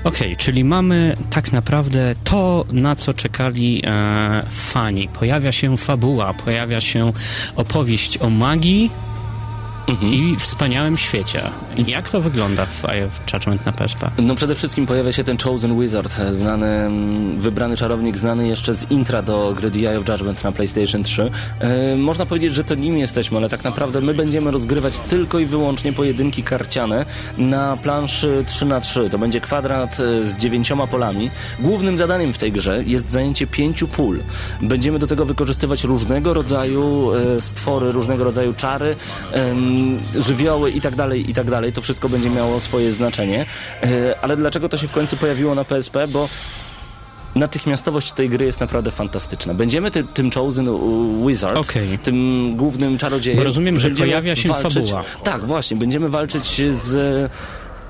Okej, czyli mamy tak naprawdę to, na co czekali e, fani. Pojawia się fabuła, pojawia się opowieść o magii Mhm. i wspaniałym świecie. Jak to wygląda w Eye of Judgment na PSP? No przede wszystkim pojawia się ten Chosen Wizard, znany, wybrany czarownik, znany jeszcze z intra do gry The Eye of Judgment na PlayStation 3. E, można powiedzieć, że to nim jesteśmy, ale tak naprawdę my będziemy rozgrywać tylko i wyłącznie pojedynki karciane na planszy 3 na 3 To będzie kwadrat e, z dziewięcioma polami. Głównym zadaniem w tej grze jest zajęcie pięciu pól. Będziemy do tego wykorzystywać różnego rodzaju e, stwory, różnego rodzaju czary, żywioły i tak dalej, i tak dalej. To wszystko będzie miało swoje znaczenie. E, Ale dlaczego to się w końcu pojawiło na PSP? Bo natychmiastowość tej gry jest naprawdę fantastyczna. Będziemy ty, tym Chosen Wizard, Okej. tym głównym czarodziejem. Bo rozumiem, że pojawia się fabuła. Tak, właśnie. Będziemy walczyć z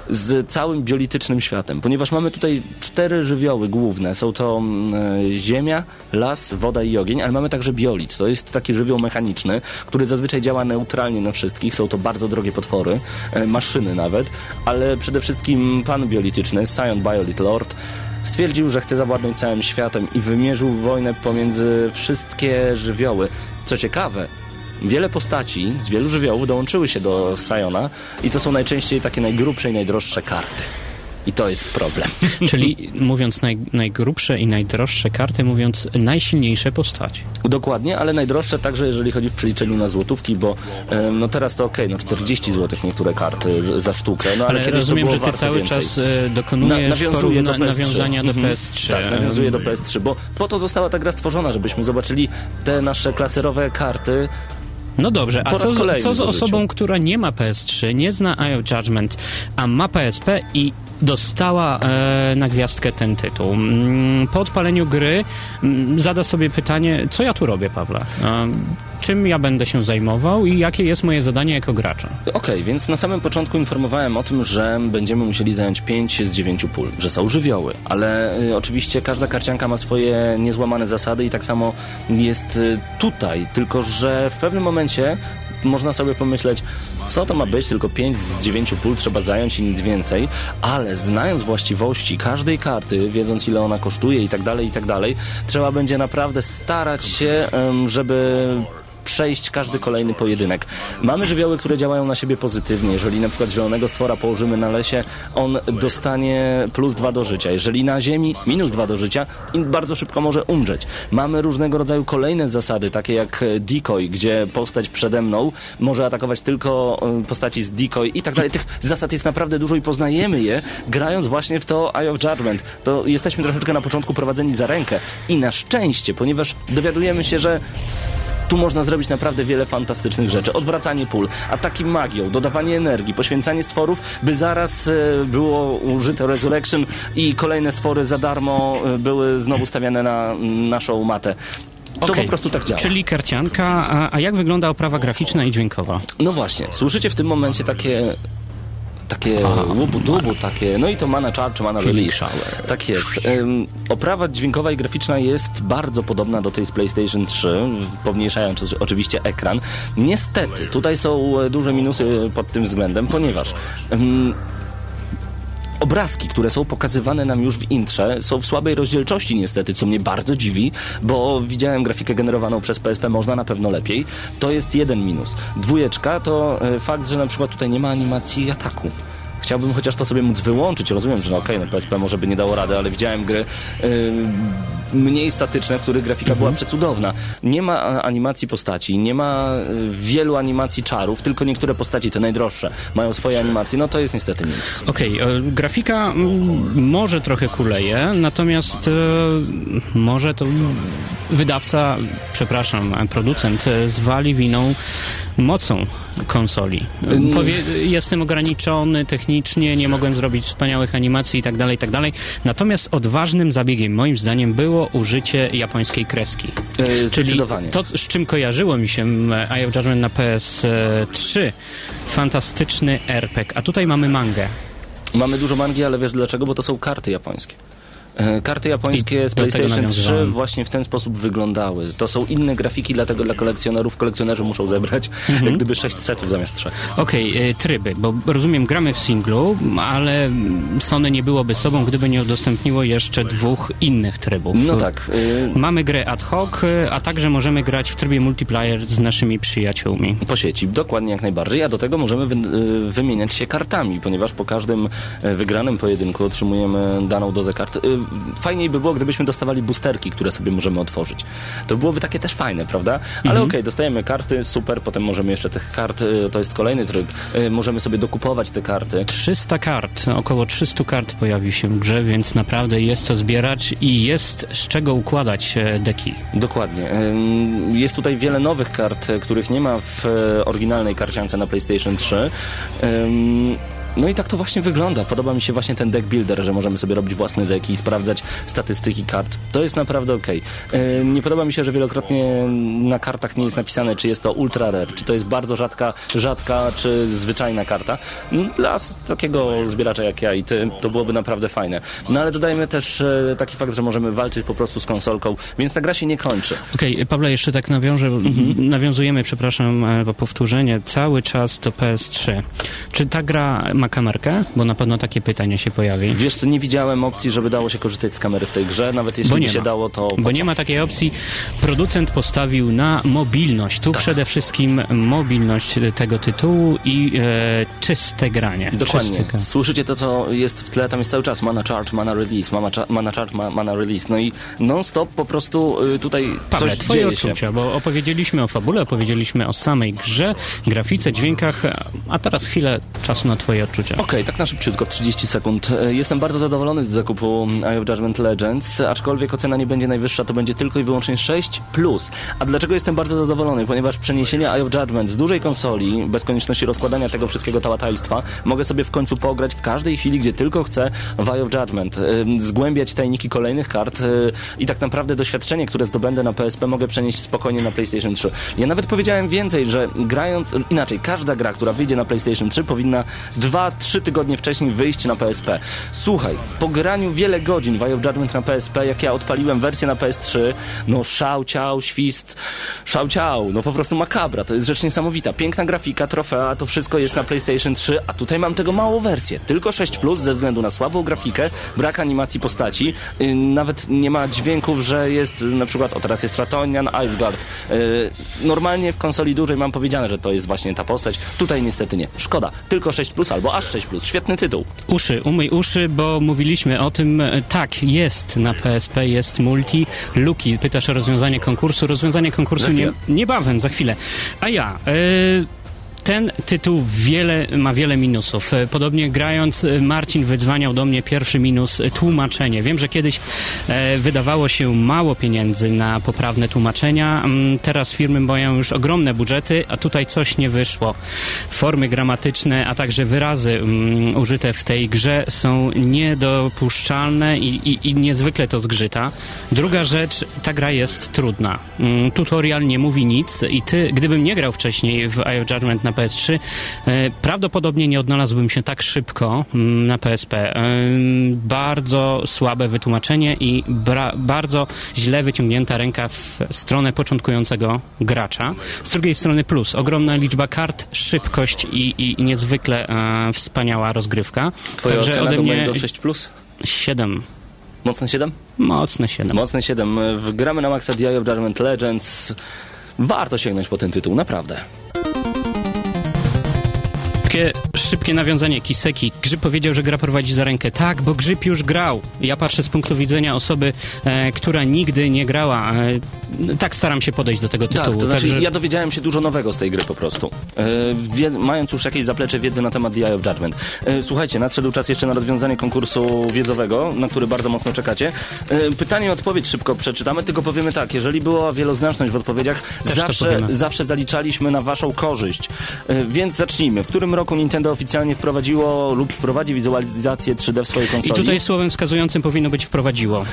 z całym biolitycznym światem, ponieważ mamy tutaj cztery żywioły główne. Są to e, ziemia, las, woda i ogień, ale mamy także biolit. To jest taki żywioł mechaniczny, który zazwyczaj działa neutralnie na wszystkich. Są to bardzo drogie potwory, e, maszyny nawet, ale przede wszystkim pan biolityczny, Scion Biolit Lord, stwierdził, że chce zawładnąć całym światem i wymierzył wojnę pomiędzy wszystkie żywioły. Co ciekawe, Wiele postaci z wielu żywiołów dołączyły się do Siona i to są najczęściej takie najgrubsze i najdroższe karty. I to jest problem. Czyli mówiąc naj, najgrubsze i najdroższe karty, mówiąc najsilniejsze postaci. Dokładnie, ale najdroższe także jeżeli chodzi w przeliczeniu na złotówki, bo no teraz to okej, no 40 zł niektóre karty za sztukę, no ale, Ale rozumiem, że ty cały więcej. czas e, dokonujesz do porówna- PS3. nawiązania do Mhm. PS3. Tak, nawiązuje do PS3, bo po to została ta gra stworzona, żebyśmy zobaczyli te nasze klaserowe karty No dobrze, a co, z- co z osobą, która nie ma PS3, nie zna of Judgment, a ma PSP i dostała e, na gwiazdkę ten tytuł? Mm, Po odpaleniu gry mm, zada sobie pytanie, co ja tu robię, Pawle? E, czym ja będę się zajmował i jakie jest moje zadanie jako gracza? Okej, więc na samym początku informowałem o tym, że będziemy musieli zająć 5 z 9 pól, że są żywioły, ale y, oczywiście każda karcianka ma swoje niezłamane zasady i tak samo jest y, tutaj, tylko że w pewnym momencie można sobie pomyśleć, co to ma być, tylko 5 z 9 pól trzeba zająć i nic więcej, ale znając właściwości każdej karty, wiedząc ile ona kosztuje i tak dalej, i tak dalej, trzeba będzie naprawdę starać się, żeby przejść każdy kolejny pojedynek. Mamy żywioły, które działają na siebie pozytywnie. Jeżeli na przykład zielonego stwora położymy na lesie, on dostanie plus dwa do życia. Jeżeli na ziemi, minus dwa do życia i bardzo szybko może umrzeć. Mamy różnego rodzaju kolejne zasady, takie jak decoy, gdzie postać przede mną może atakować tylko e, postaci z decoy i tak dalej. Tych zasad jest naprawdę dużo i poznajemy je, grając właśnie w to Eye of Judgment. To jesteśmy troszeczkę na początku prowadzeni za rękę. I na szczęście, ponieważ dowiadujemy się, że tu można zrobić naprawdę wiele fantastycznych rzeczy. Odwracanie pól, ataki magią, dodawanie energii, poświęcanie stworów, by zaraz e, było użyte Resurrection i kolejne stwory za darmo e, były znowu stawiane na naszą matę. To Okej, po prostu tak działa. Czyli karcianka, a, a jak wygląda oprawa graficzna i dźwiękowa? No właśnie, słyszycie w tym momencie takie takie łubu dubu, takie, no i to mana charge, mana Killing release. Tak jest. Ym, oprawa dźwiękowa i graficzna jest bardzo podobna do tej z PlayStation 3, w- pomniejszając oczywiście ekran. Niestety, tutaj są e, duże minusy pod tym względem, ponieważ ym, obrazki, które są pokazywane nam już w intrze, są w słabej rozdzielczości niestety, co mnie bardzo dziwi, bo widziałem grafikę generowaną przez PSP, można na pewno lepiej. To jest jeden minus. Dwójeczka to e, fakt, że na przykład tutaj nie ma animacji ataku. Chciałbym chociaż to sobie móc wyłączyć. Rozumiem, że no okej, no PSP może by nie dało rady, ale widziałem gry y, mniej statyczne, w których grafika była przecudowna. Nie ma a, animacji postaci, nie ma y, wielu animacji czarów, tylko niektóre postaci, te najdroższe, mają swoje animacje. No to jest niestety minus. Okej, e, grafika mm, może trochę kuleje, natomiast e, może to wydawca, przepraszam, e, producent e, zwali winą mocą konsoli. Powie, jestem ograniczony technicznie, nie mogłem zrobić wspaniałych animacji i tak tak. Natomiast odważnym zabiegiem moim zdaniem było użycie japońskiej kreski. E, Czyli to, z czym kojarzyło mi się e, Eye of Judgment na PS3, fantastyczny RPG, a tutaj mamy mangę. Mamy dużo mangi, ale wiesz dlaczego? Bo to są karty japońskie. E, Karty japońskie I z PlayStation 3 nawiązywałem. właśnie w ten sposób wyglądały. To są inne grafiki, dlatego dla kolekcjonerów kolekcjonerzy muszą zebrać Mhm. jak gdyby 6 setów zamiast 3. Okej, e, tryby, bo rozumiem, gramy w singlu, ale Sony nie byłoby sobą, gdyby nie udostępniło jeszcze dwóch innych trybów. No tak. y, Mamy grę ad hoc, e, a także możemy grać w trybie multiplayer z naszymi przyjaciółmi. Po sieci, dokładnie jak najbardziej, a do tego możemy wy, y, wymieniać się kartami, ponieważ po każdym wygranym pojedynku otrzymujemy daną dozę kart. Fajniej by było, gdybyśmy dostawali boosterki, które sobie możemy otworzyć. To byłoby takie też fajne, prawda? Ale okej, dostajemy karty, super, potem możemy jeszcze tych kart, y, to jest kolejny tryb, y, możemy sobie dokupować te karty. 300 kart, około 300 kart pojawi się w grze, więc naprawdę jest co zbierać i jest z czego układać e, deki. Dokładnie. Jest tutaj wiele nowych kart, których nie ma w e, oryginalnej karciance na PlayStation 3. No i tak to właśnie wygląda. Podoba mi się właśnie ten deck builder, że możemy sobie robić własne deki i sprawdzać statystyki kart. To jest naprawdę okej. Ym, Nie podoba mi się, że wielokrotnie na kartach nie jest napisane, czy jest to ultra rare, czy to jest bardzo rzadka, rzadka, czy zwyczajna karta. No, Dla takiego zbieracza jak ja i ty, to byłoby naprawdę fajne. No ale dodajmy też e, taki fakt, że możemy walczyć po prostu z konsolką, więc ta gra się nie kończy. Okej, Pawle, jeszcze tak nawiążę, nawiązujemy, przepraszam, e, po powtórzenie, cały czas do PS3. Czy ta gra ma kamerkę? Bo na pewno takie pytanie się pojawi. Wiesz co, nie widziałem opcji, żeby dało się korzystać z kamery w tej grze, nawet jeśli Bo by nie się ma. dało, to... Bo nie ma takiej opcji. Producent postawił na mobilność. Tu przede wszystkim mobilność tego tytułu i e, czyste granie. Dokładnie. Czysty gra. Słyszycie to, co jest w tle, tam jest cały czas mana charge, mana release, mana, cha- mana charge, ma, mana release. No i non-stop po prostu y, tutaj Pawle, coś twoje dzieje się. odczucia, bo opowiedzieliśmy o fabule, opowiedzieliśmy o samej grze, grafice, dźwiękach, a teraz chwilę czasu na twoje odczucia. Odczucia. Okej, tak na szybciutko, w 30 sekund. E, Jestem bardzo zadowolony z zakupu Eye of Judgment Legends, aczkolwiek ocena nie będzie najwyższa, to będzie tylko i wyłącznie 6+. Plus. A dlaczego jestem bardzo zadowolony? Ponieważ przeniesienie Eye of Judgment z dużej konsoli, bez konieczności rozkładania tego wszystkiego tałatajstwa, mogę sobie w końcu pograć w każdej chwili, gdzie tylko chcę w Eye of Judgment. Ym, Zgłębiać tajniki kolejnych kart y, i tak naprawdę doświadczenie, które zdobędę na PSP mogę przenieść spokojnie na PlayStation 3. Ja nawet powiedziałem więcej, że grając, inaczej, każda gra, która wyjdzie na PlayStation 3 powinna 2-3 tygodnie wcześniej wyjść na PSP. Słuchaj, po graniu wiele godzin w Judgment na PSP, jak ja odpaliłem wersję na PS3, no szał, ciał, świst, szał, ciał, no po prostu makabra, to jest rzecz niesamowita. Piękna grafika, trofea, to wszystko jest na PlayStation 3, a tutaj mam tego małą wersję, tylko 6 plus ze względu na słabą grafikę, brak animacji postaci, yy, nawet nie ma dźwięków, że jest yy, na przykład, o teraz jest Tratonian, Iceguard. Yy, normalnie w konsoli dużej mam powiedziane, że to jest właśnie ta postać, tutaj niestety nie. Szkoda, tylko 6 plus albo aż 6 plus, świetny tytuł. Uszy, umyj uszy, bo mówiliśmy o tym, e, tak, jest na PSP, jest multi. Luki, pytasz o rozwiązanie konkursu. Rozwiązanie konkursu Za nie, niebawem, za chwilę. A ja... E, ten tytuł wiele, ma wiele minusów. E, Podobnie grając, e, Marcin wydzwaniał do mnie pierwszy minus e, tłumaczenie. Wiem, że kiedyś wydawało się mało pieniędzy na poprawne tłumaczenia. Mm, Teraz firmy mają już ogromne budżety, a tutaj coś nie wyszło. Formy gramatyczne, a także wyrazy mm, użyte w tej grze są niedopuszczalne i, i, i niezwykle to zgrzyta. Druga rzecz, ta gra jest trudna. Mm, Tutorial nie mówi nic i ty, gdybym nie grał wcześniej w Eye of Judgment na PS3, e, prawdopodobnie nie odnalazłbym się tak szybko mm, na PSP. E, Bardzo słabe wytłumaczenie i bardzo źle wyciągnięta ręka w stronę początkującego gracza. Z drugiej strony plus, ogromna liczba kart, szybkość i, i, i niezwykle e, wspaniała rozgrywka. Twoja Także ocena ode do mnie mojego 6 plus? 7. Mocne 7? Mocne 7. Mocne 7. W gramy na Maxa Eye of Judgment Legends. Warto sięgnąć po ten tytuł, naprawdę. Szybkie, szybkie nawiązanie. Kiseki. Grzyb powiedział, że gra prowadzi za rękę. Tak, bo Grzyb już grał. Ja patrzę z punktu widzenia osoby, e, która nigdy nie grała. E, tak staram się podejść do tego tytułu. Tak, to znaczy Także- ja dowiedziałem się dużo nowego z tej gry po prostu. E, mając już jakieś zaplecze wiedzy na temat The Eye of Judgment. E, słuchajcie, nadszedł czas jeszcze na rozwiązanie konkursu wiedzowego, na który bardzo mocno czekacie. E, pytanie i odpowiedź szybko przeczytamy, tylko powiemy tak, jeżeli była wieloznaczność w odpowiedziach, Też zawsze, zawsze zaliczaliśmy na waszą korzyść. E, więc zacznijmy. W którym roku Nintendo oficjalnie wprowadziło lub wprowadzi wizualizację 3D w swojej I konsoli? tutaj słowem wskazującym powinno być wprowadziło. E,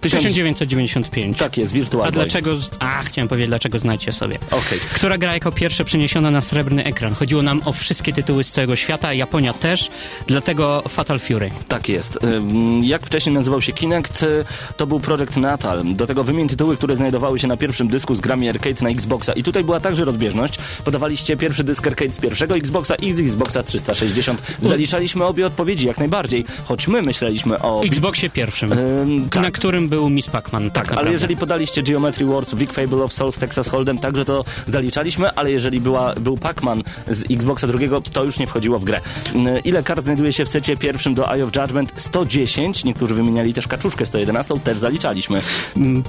tysiąc... 1995. Tak jest, Virtual A Boy. dlaczego... A, chciałem powiedzieć, dlaczego znajcie sobie. Okej. Która gra jako pierwsza przeniesiona na srebrny ekran? Chodziło nam o wszystkie tytuły z całego świata, Japonia też, dlatego Fatal Fury. Tak jest. Ym, Jak wcześniej nazywał się Kinect, y, to był Project Natal. Do tego wymień tytuły, które znajdowały się na pierwszym dysku z grami arcade na Xboxa. I tutaj była także rozbieżność. Podawaliście pierwszy dysk arcade z pierwszego Xboxa i z Xboxa 360. Zaliczaliśmy obie odpowiedzi jak najbardziej, choć my myśleliśmy o... Xboxie pierwszym, Ym, tak. na którym był Miss Pac-Man. Tak, Tak, ale jeżeli podaliście Geometry Wars, Big Fable of Souls, Texas Hold'em, także to zaliczaliśmy, ale jeżeli była, był Pac-Man z Xboxa drugiego, to już nie wchodziło w grę. Ile kart znajduje się w secie pierwszym do Eye of Judgment? 110, niektórzy wymieniali też kaczuszkę 111, też zaliczaliśmy.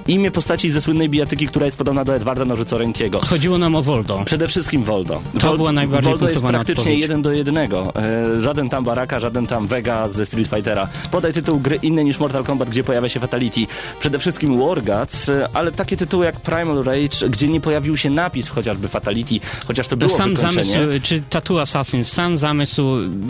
Imię postaci ze słynnej bijatyki, która jest podobna do Edwarda Nożycorękiego. Chodziło nam o Voldo. Przede wszystkim Voldo. To była najbardziej Voldo jest praktycznie odpowiedź. Jeden do jednego. E, żaden tam Baraka, żaden tam Vega ze Street Fightera. Podaj tytuł gry inny niż Mortal Kombat, gdzie pojawia się Fatality. Przede wszystkim Wargods, e, ale takie tytuły jak Primal Rage, gdzie nie pojawił się napis chociażby Fatality, chociaż to było Sam zamysł, czy Tattoo Assassin, sam zamysł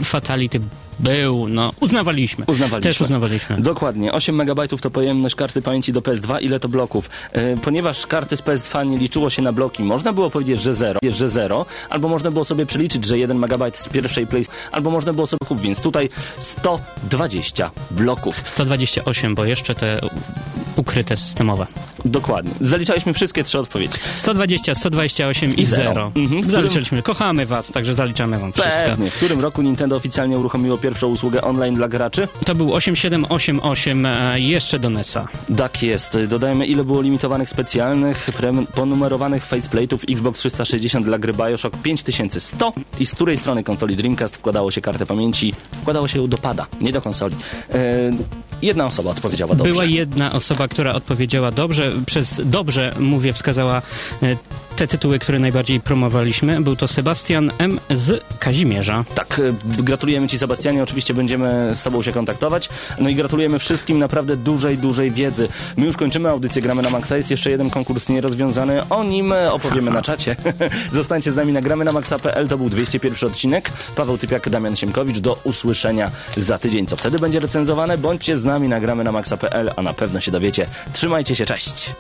Fatality był, no, uznawaliśmy. Uznawaliśmy. Też uznawaliśmy. Dokładnie. 8 MB to pojemność karty pamięci do PS2. Ile to bloków? E, ponieważ karty z PS2 nie liczyło się na bloki, można było powiedzieć, że 0, że 0, albo można było sobie przeliczyć, że 1 MB z pierwszej place, albo można było sobie kupić, więc tutaj 120 bloków. 128, bo jeszcze te ukryte systemowe. Dokładnie. Zaliczaliśmy wszystkie trzy odpowiedzi. 120, 128 i I zero. 0. Mhm. W Zaliczyliśmy. Kochamy was, także zaliczamy wam wszystko. Pewnie. W którym roku Nintendo oficjalnie uruchomiło pierwszą usługę online dla graczy? To był 8788 e, jeszcze do NES-a. Tak jest. Dodajmy, ile było limitowanych specjalnych, ponumerowanych faceplate'ów Xbox 360 dla gry Bioshock 5100 i z której strony konsoli Dreamcast wkładało się kartę pamięci? Wkładało się ją do pada, nie do konsoli. E, jedna osoba odpowiedziała dobrze. Była jedna osoba, która odpowiedziała dobrze. Przez dobrze, mówię, wskazała e, te tytuły, które najbardziej promowaliśmy. Był to Sebastian M. z Kazimierza. Tak, e, gratulujemy Ci Sebastianie, oczywiście będziemy z Tobą się kontaktować. No i gratulujemy wszystkim naprawdę dużej, dużej wiedzy. My już kończymy audycję, gramy na Maxa, jest jeszcze jeden konkurs nierozwiązany, o nim opowiemy na czacie. Zostańcie z nami na gramy na maxa.pl, to był 201 odcinek. Paweł Typiak, Damian Siemkowicz, do usłyszenia za tydzień. Co wtedy będzie recenzowane? Bądźcie z nami na gramy na maxa.pl, a na pewno się dowiecie. Trzymajcie się, cześć!